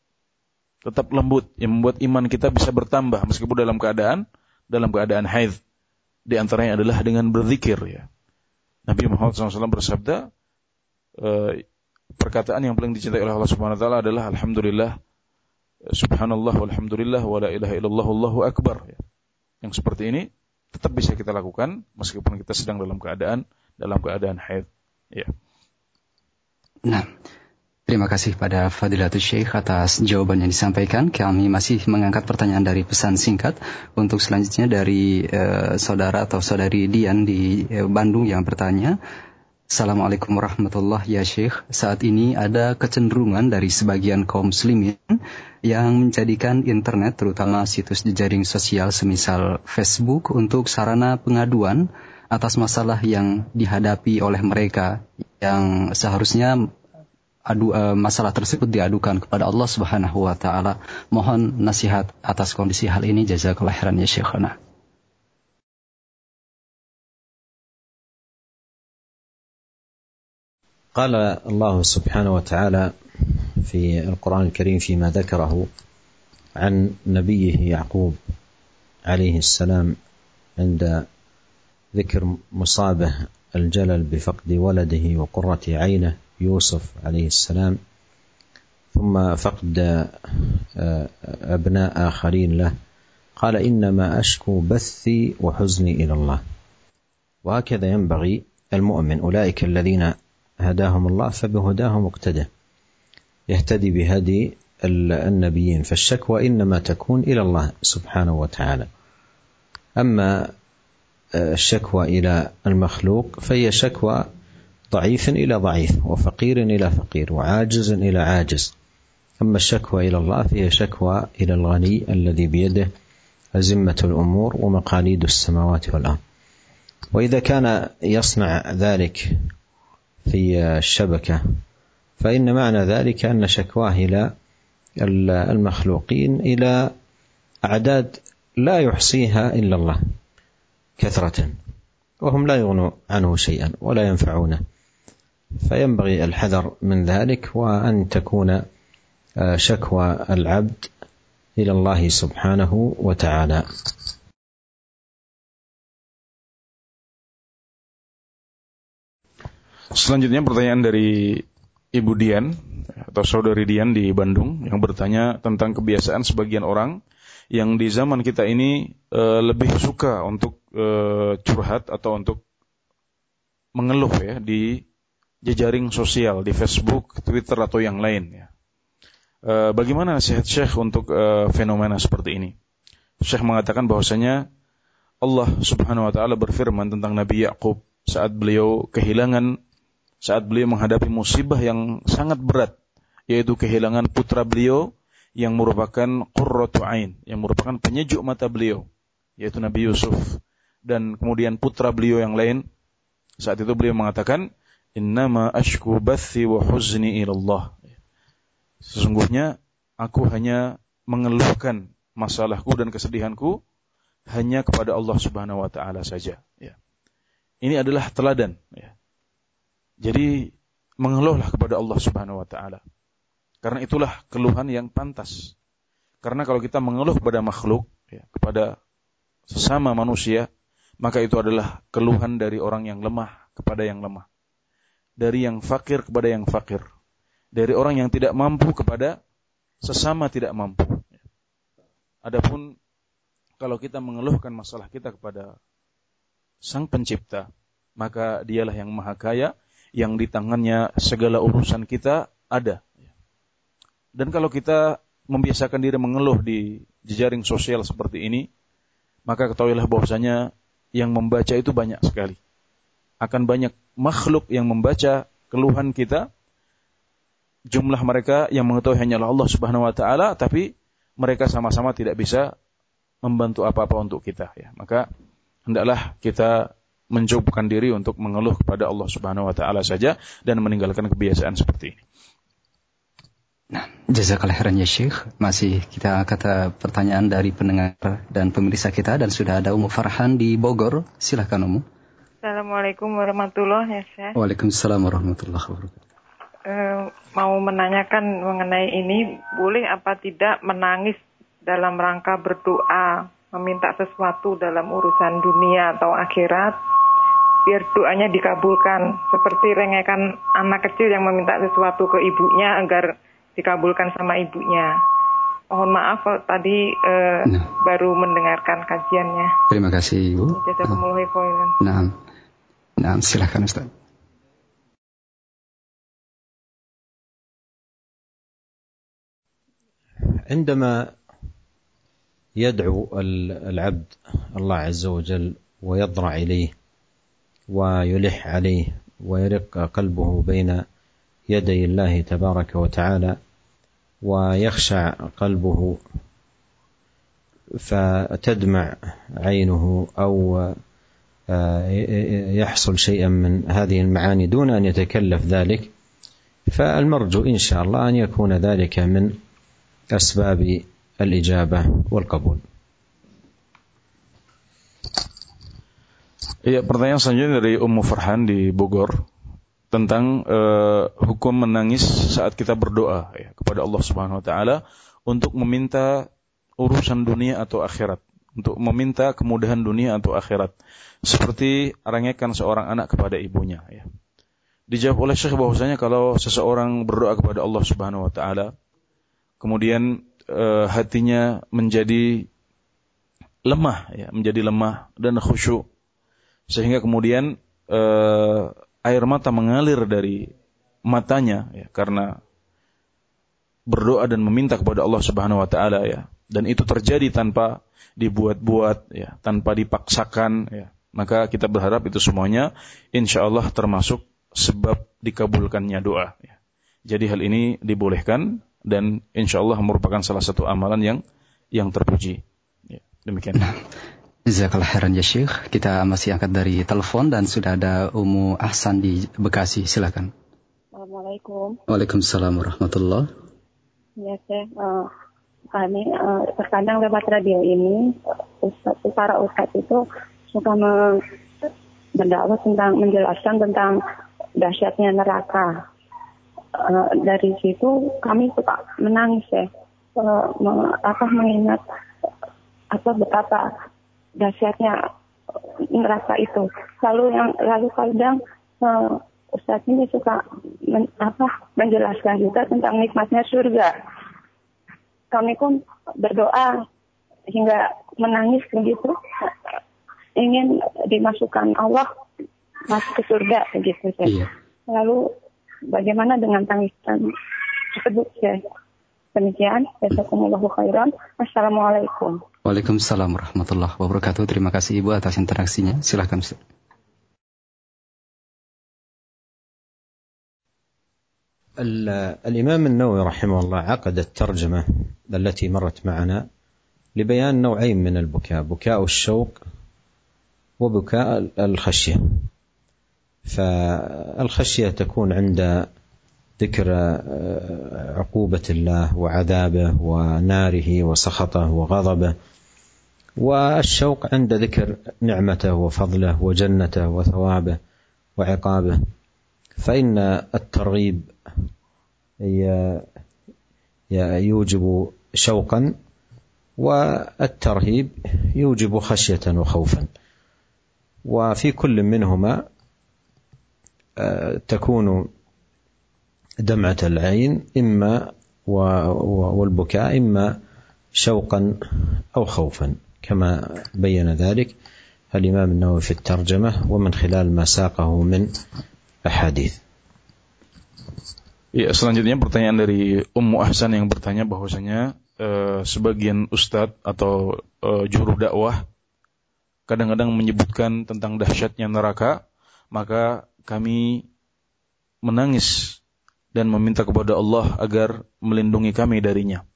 tetap lembut, yang membuat iman kita bisa bertambah meskipun dalam keadaan dalam keadaan haid. Di antaranya adalah dengan berzikir ya. Nabi Muhammad SAW bersabda, e, perkataan yang paling dicintai oleh Allah Subhanahu Wa Taala adalah Alhamdulillah, Subhanallah, Alhamdulillah, wa la ilaha illallah, Allahu Akbar. Ya. Yang seperti ini tetap bisa kita lakukan meskipun kita sedang dalam keadaan dalam keadaan haid. Ya. Nah, Terima kasih pada Fadilatul Syekh atas jawaban yang disampaikan. Kami masih mengangkat pertanyaan dari pesan singkat untuk selanjutnya dari uh, saudara atau saudari Dian di uh, Bandung yang bertanya. Assalamualaikum warahmatullahi ya Syekh. Saat ini ada kecenderungan dari sebagian kaum muslimin yang menjadikan internet terutama situs jejaring sosial semisal Facebook untuk sarana pengaduan atas masalah yang dihadapi oleh mereka yang seharusnya adu, uh, masalah tersebut diadukan kepada Allah Subhanahu wa taala. Mohon nasihat atas kondisi hal ini jazakallahu khairan ya Syekhana. قال الله سبحانه وتعالى في القرآن الكريم فيما ذكره عن نبيه يعقوب عليه السلام عند ذكر مصابه الجلل بفقد ولده وقرة عينه يوسف عليه السلام ثم فقد آه، أبناء آخرين له. قال إنما أشكو بثي وحزني إلى الله. وهكذا ينبغي المؤمن أولئك الذين هداهم الله فبهداهم اقتدى يهتدي بهدي النبيين فالشكوى إنما تكون إلى الله سبحانه وتعالى. أما آه، الشكوى إلى المخلوق فهي شكوى ضعيف إلى ضعيف وفقير إلى فقير وعاجز إلى عاجز. أما الشكوى إلى الله فهي شكوى إلى الغني الذي بيده أزمة الأمور ومقاليد السماوات والأرض. وإذا كان يصنع ذلك في الشبكة. فإن معنى ذلك أن شكواه إلى المخلوقين إلى أعداد لا يحصيها إلا الله كثرة وهم لا يغنوا عنه شيئا ولا ينفعونه. فينبغي الحذر من ذلك وأن تكون شكوى العبد إلى الله سبحانه وتعالى. Selanjutnya pertanyaan dari Ibu Dian atau saudari Dian di Bandung yang bertanya tentang kebiasaan sebagian orang yang di zaman kita ini e, lebih suka untuk e, curhat atau untuk mengeluh ya di jejaring sosial di Facebook, Twitter atau yang lain ya. E, bagaimana nasihat Syekh untuk e, fenomena seperti ini? Syekh mengatakan bahwasanya Allah Subhanahu wa taala berfirman tentang Nabi Yakub saat beliau kehilangan saat beliau menghadapi musibah yang sangat berat yaitu kehilangan putra beliau yang merupakan qurratu ain, yang merupakan penyejuk mata beliau yaitu Nabi Yusuf dan kemudian putra beliau yang lain saat itu beliau mengatakan Innama ashku bathi wa huzni ilallah. Sesungguhnya aku hanya mengeluhkan masalahku dan kesedihanku hanya kepada Allah Subhanahu wa taala saja, ya. Ini adalah teladan, ya. Jadi mengeluhlah kepada Allah Subhanahu wa taala. Karena itulah keluhan yang pantas. Karena kalau kita mengeluh kepada makhluk, ya, kepada sesama manusia, maka itu adalah keluhan dari orang yang lemah kepada yang lemah dari yang fakir kepada yang fakir. Dari orang yang tidak mampu kepada sesama tidak mampu. Adapun kalau kita mengeluhkan masalah kita kepada Sang Pencipta, maka dialah yang maha kaya, yang di tangannya segala urusan kita ada. Dan kalau kita membiasakan diri mengeluh di jejaring sosial seperti ini, maka ketahuilah bahwasanya yang membaca itu banyak sekali. Akan banyak makhluk yang membaca keluhan kita jumlah mereka yang mengetahui hanyalah Allah Subhanahu wa taala tapi mereka sama-sama tidak bisa membantu apa-apa untuk kita ya. Maka hendaklah kita mencukupkan diri untuk mengeluh kepada Allah Subhanahu wa taala saja dan meninggalkan kebiasaan seperti ini. Nah, jazakallah khairan ya Syekh. Masih kita kata pertanyaan dari pendengar dan pemirsa kita dan sudah ada Umu Farhan di Bogor. Silahkan Umu. Assalamualaikum warahmatullahi wabarakatuh. Waalaikumsalam warahmatullahi wabarakatuh. Uh, mau menanyakan mengenai ini, boleh apa tidak menangis dalam rangka berdoa, meminta sesuatu dalam urusan dunia atau akhirat, biar doanya dikabulkan. Seperti rengekan anak kecil yang meminta sesuatu ke ibunya agar dikabulkan sama ibunya. Mohon maaf kalau tadi uh, nah. baru mendengarkan kajiannya. Terima kasih Ibu. Jazakumullah khairan. Nah. Nah, silahkan Ustaz. عندما يدعو العبد الله عز وجل ويضرع اليه ويلح عليه ويرق قلبه بين يدي الله تبارك وتعالى ويخشع قلبه فتدمع عينه أو يحصل شيئا من هذه المعاني دون أن يتكلف ذلك فالمرجو إن شاء الله أن يكون ذلك من أسباب الإجابة والقبول. Iya, pertanyaan selanjutnya dari Ummu Farhan di Bogor tentang uh, hukum menangis saat kita berdoa ya, kepada Allah Subhanahu wa taala untuk meminta urusan dunia atau akhirat, untuk meminta kemudahan dunia atau akhirat. Seperti arangekan seorang anak kepada ibunya ya. Dijawab oleh Syekh bahwasanya kalau seseorang berdoa kepada Allah Subhanahu wa taala kemudian uh, hatinya menjadi lemah ya, menjadi lemah dan khusyuk sehingga kemudian uh, air mata mengalir dari matanya ya, karena berdoa dan meminta kepada Allah Subhanahu wa taala ya. Dan itu terjadi tanpa dibuat-buat ya, tanpa dipaksakan ya. Maka kita berharap itu semuanya insya Allah termasuk sebab dikabulkannya doa ya. Jadi hal ini dibolehkan dan insya Allah merupakan salah satu amalan yang yang terpuji. Ya, demikian. Jazakallah khairan ya Syekh. Kita masih angkat dari telepon dan sudah ada Umu Ahsan di Bekasi. Silakan. Assalamualaikum. Waalaikumsalam warahmatullah. Ya Syekh, uh, kami uh, terkadang lewat radio ini ustaz, para ustadz itu suka mendakwah tentang menjelaskan tentang dahsyatnya neraka. Uh, dari situ kami suka menangis ya, uh, apa mengingat apa betapa dahsyatnya neraka itu. Lalu yang lalu kadang uh, Ustaz ini suka men, apa menjelaskan juga tentang nikmatnya surga. Kami pun berdoa hingga menangis begitu ingin dimasukkan Allah masuk ke surga begitu Iya. Lalu bagaimana dengan tangisan tersebut ya? Demikian, jazakumullahu khairan. Assalamualaikum. Waalaikumsalam warahmatullahi wabarakatuh. Terima kasih Ibu atas interaksinya. Silakan Ustaz. الإمام النووي رحمه الله عقد الترجمة التي مرت معنا لبيان نوعين من البكاء بكاء الشوق وبكاء الخشية فالخشية تكون عند ذكر عقوبة الله وعذابه وناره وسخطه وغضبه والشوق عند ذكر نعمته وفضله وجنته وثوابه وعقابه. فإن الترغيب يوجب شوقا والترهيب يوجب خشية وخوفا. وفي كل منهما آه، تكون دمعة العين إما والبكاء إما شوقا أو خوفا. كما بين ذلك الإمام النووي في الترجمة ومن خلال ما ساقه من أحاديث Ya, selanjutnya pertanyaan dari Ummu Ahsan yang bertanya bahwasanya eh, sebagian ustadz atau eh, juru dakwah kadang-kadang menyebutkan tentang dahsyatnya neraka, maka kami menangis dan meminta kepada Allah agar melindungi kami darinya.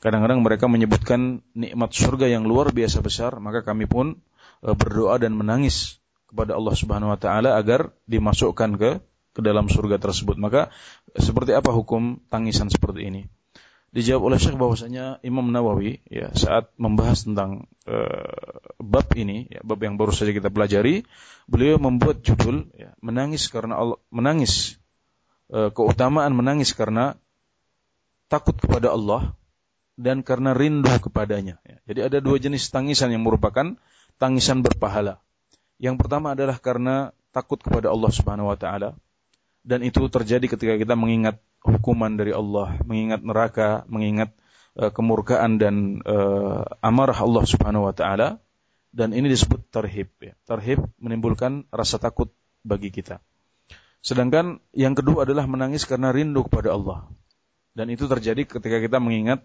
Kadang-kadang mereka menyebutkan nikmat surga yang luar biasa besar, maka kami pun e, berdoa dan menangis kepada Allah Subhanahu wa taala agar dimasukkan ke ke dalam surga tersebut. Maka seperti apa hukum tangisan seperti ini? Dijawab oleh Syekh bahwasanya Imam Nawawi ya saat membahas tentang uh, bab ini, ya, bab yang baru saja kita pelajari, beliau membuat judul ya, menangis karena Allah, menangis uh, keutamaan menangis karena takut kepada Allah dan karena rindu kepadanya. Ya. Jadi ada dua jenis tangisan yang merupakan tangisan berpahala. Yang pertama adalah karena takut kepada Allah Subhanahu wa taala dan itu terjadi ketika kita mengingat hukuman dari Allah, mengingat neraka, mengingat uh, kemurkaan dan uh, amarah Allah Subhanahu wa taala dan ini disebut tarhib ya. Tarhib menimbulkan rasa takut bagi kita. Sedangkan yang kedua adalah menangis karena rindu kepada Allah. Dan itu terjadi ketika kita mengingat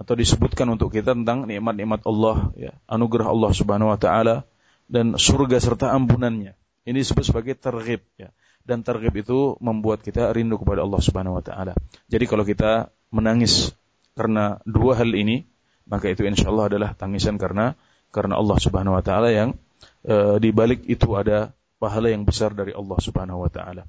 atau disebutkan untuk kita tentang nikmat-nikmat Allah, ya, anugerah Allah Subhanahu wa taala dan surga serta ampunannya. Ini disebut sebagai terghib ya. Dan terghib itu membuat kita rindu kepada Allah Subhanahu wa taala. Jadi kalau kita menangis karena dua hal ini, maka itu insya Allah adalah tangisan karena karena Allah Subhanahu wa taala yang e, di balik itu ada pahala yang besar dari Allah Subhanahu wa taala.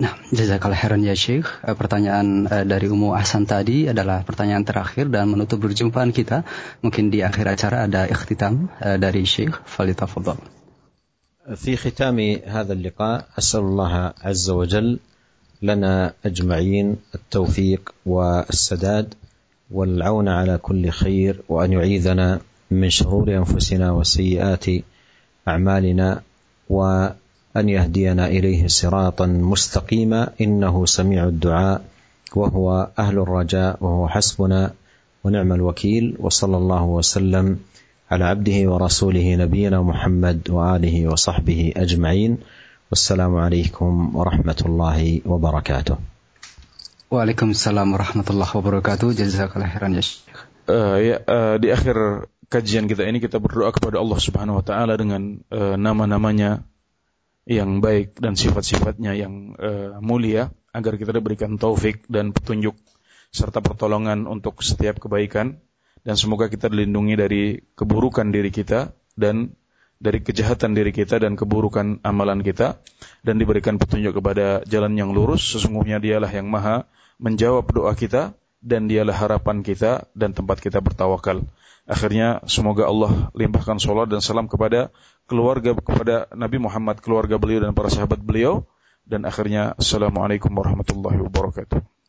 Nah, jazakallah khairan ya Syekh. Eh, pertanyaan eh, dari Umu Ahsan tadi adalah pertanyaan terakhir dan menutup perjumpaan kita. Mungkin di akhir acara ada ikhtitam eh, dari Syekh. Falitafadhal. في ختام هذا اللقاء أسأل الله عز وجل لنا أجمعين التوفيق والسداد والعون على كل خير وأن يعيذنا من شرور أنفسنا وسيئات أعمالنا و أن يهدينا إليه صراطا مستقيما إنه سميع الدعاء وهو أهل الرجاء وهو حسبنا ونعم الوكيل وصلى الله وسلم على عبده ورسوله نبينا محمد وآله وصحبه أجمعين والسلام عليكم ورحمة الله وبركاته. وعليكم السلام ورحمة الله وبركاته جزاك الله خيرا يا شيخ. آه، آه، di akhir kajian kita ini kita berdoa kepada Allah Subhanahu wa taala dengan آه، nama-namanya yang baik dan sifat-sifatnya yang uh, mulia agar kita diberikan taufik dan petunjuk serta pertolongan untuk setiap kebaikan. Dan semoga kita dilindungi dari keburukan diri kita dan dari kejahatan diri kita dan keburukan amalan kita. Dan diberikan petunjuk kepada jalan yang lurus. Sesungguhnya dialah yang maha menjawab doa kita dan dialah harapan kita dan tempat kita bertawakal. Akhirnya semoga Allah limpahkan sholat dan salam kepada keluarga kepada Nabi Muhammad, keluarga beliau dan para sahabat beliau. Dan akhirnya Assalamualaikum warahmatullahi wabarakatuh.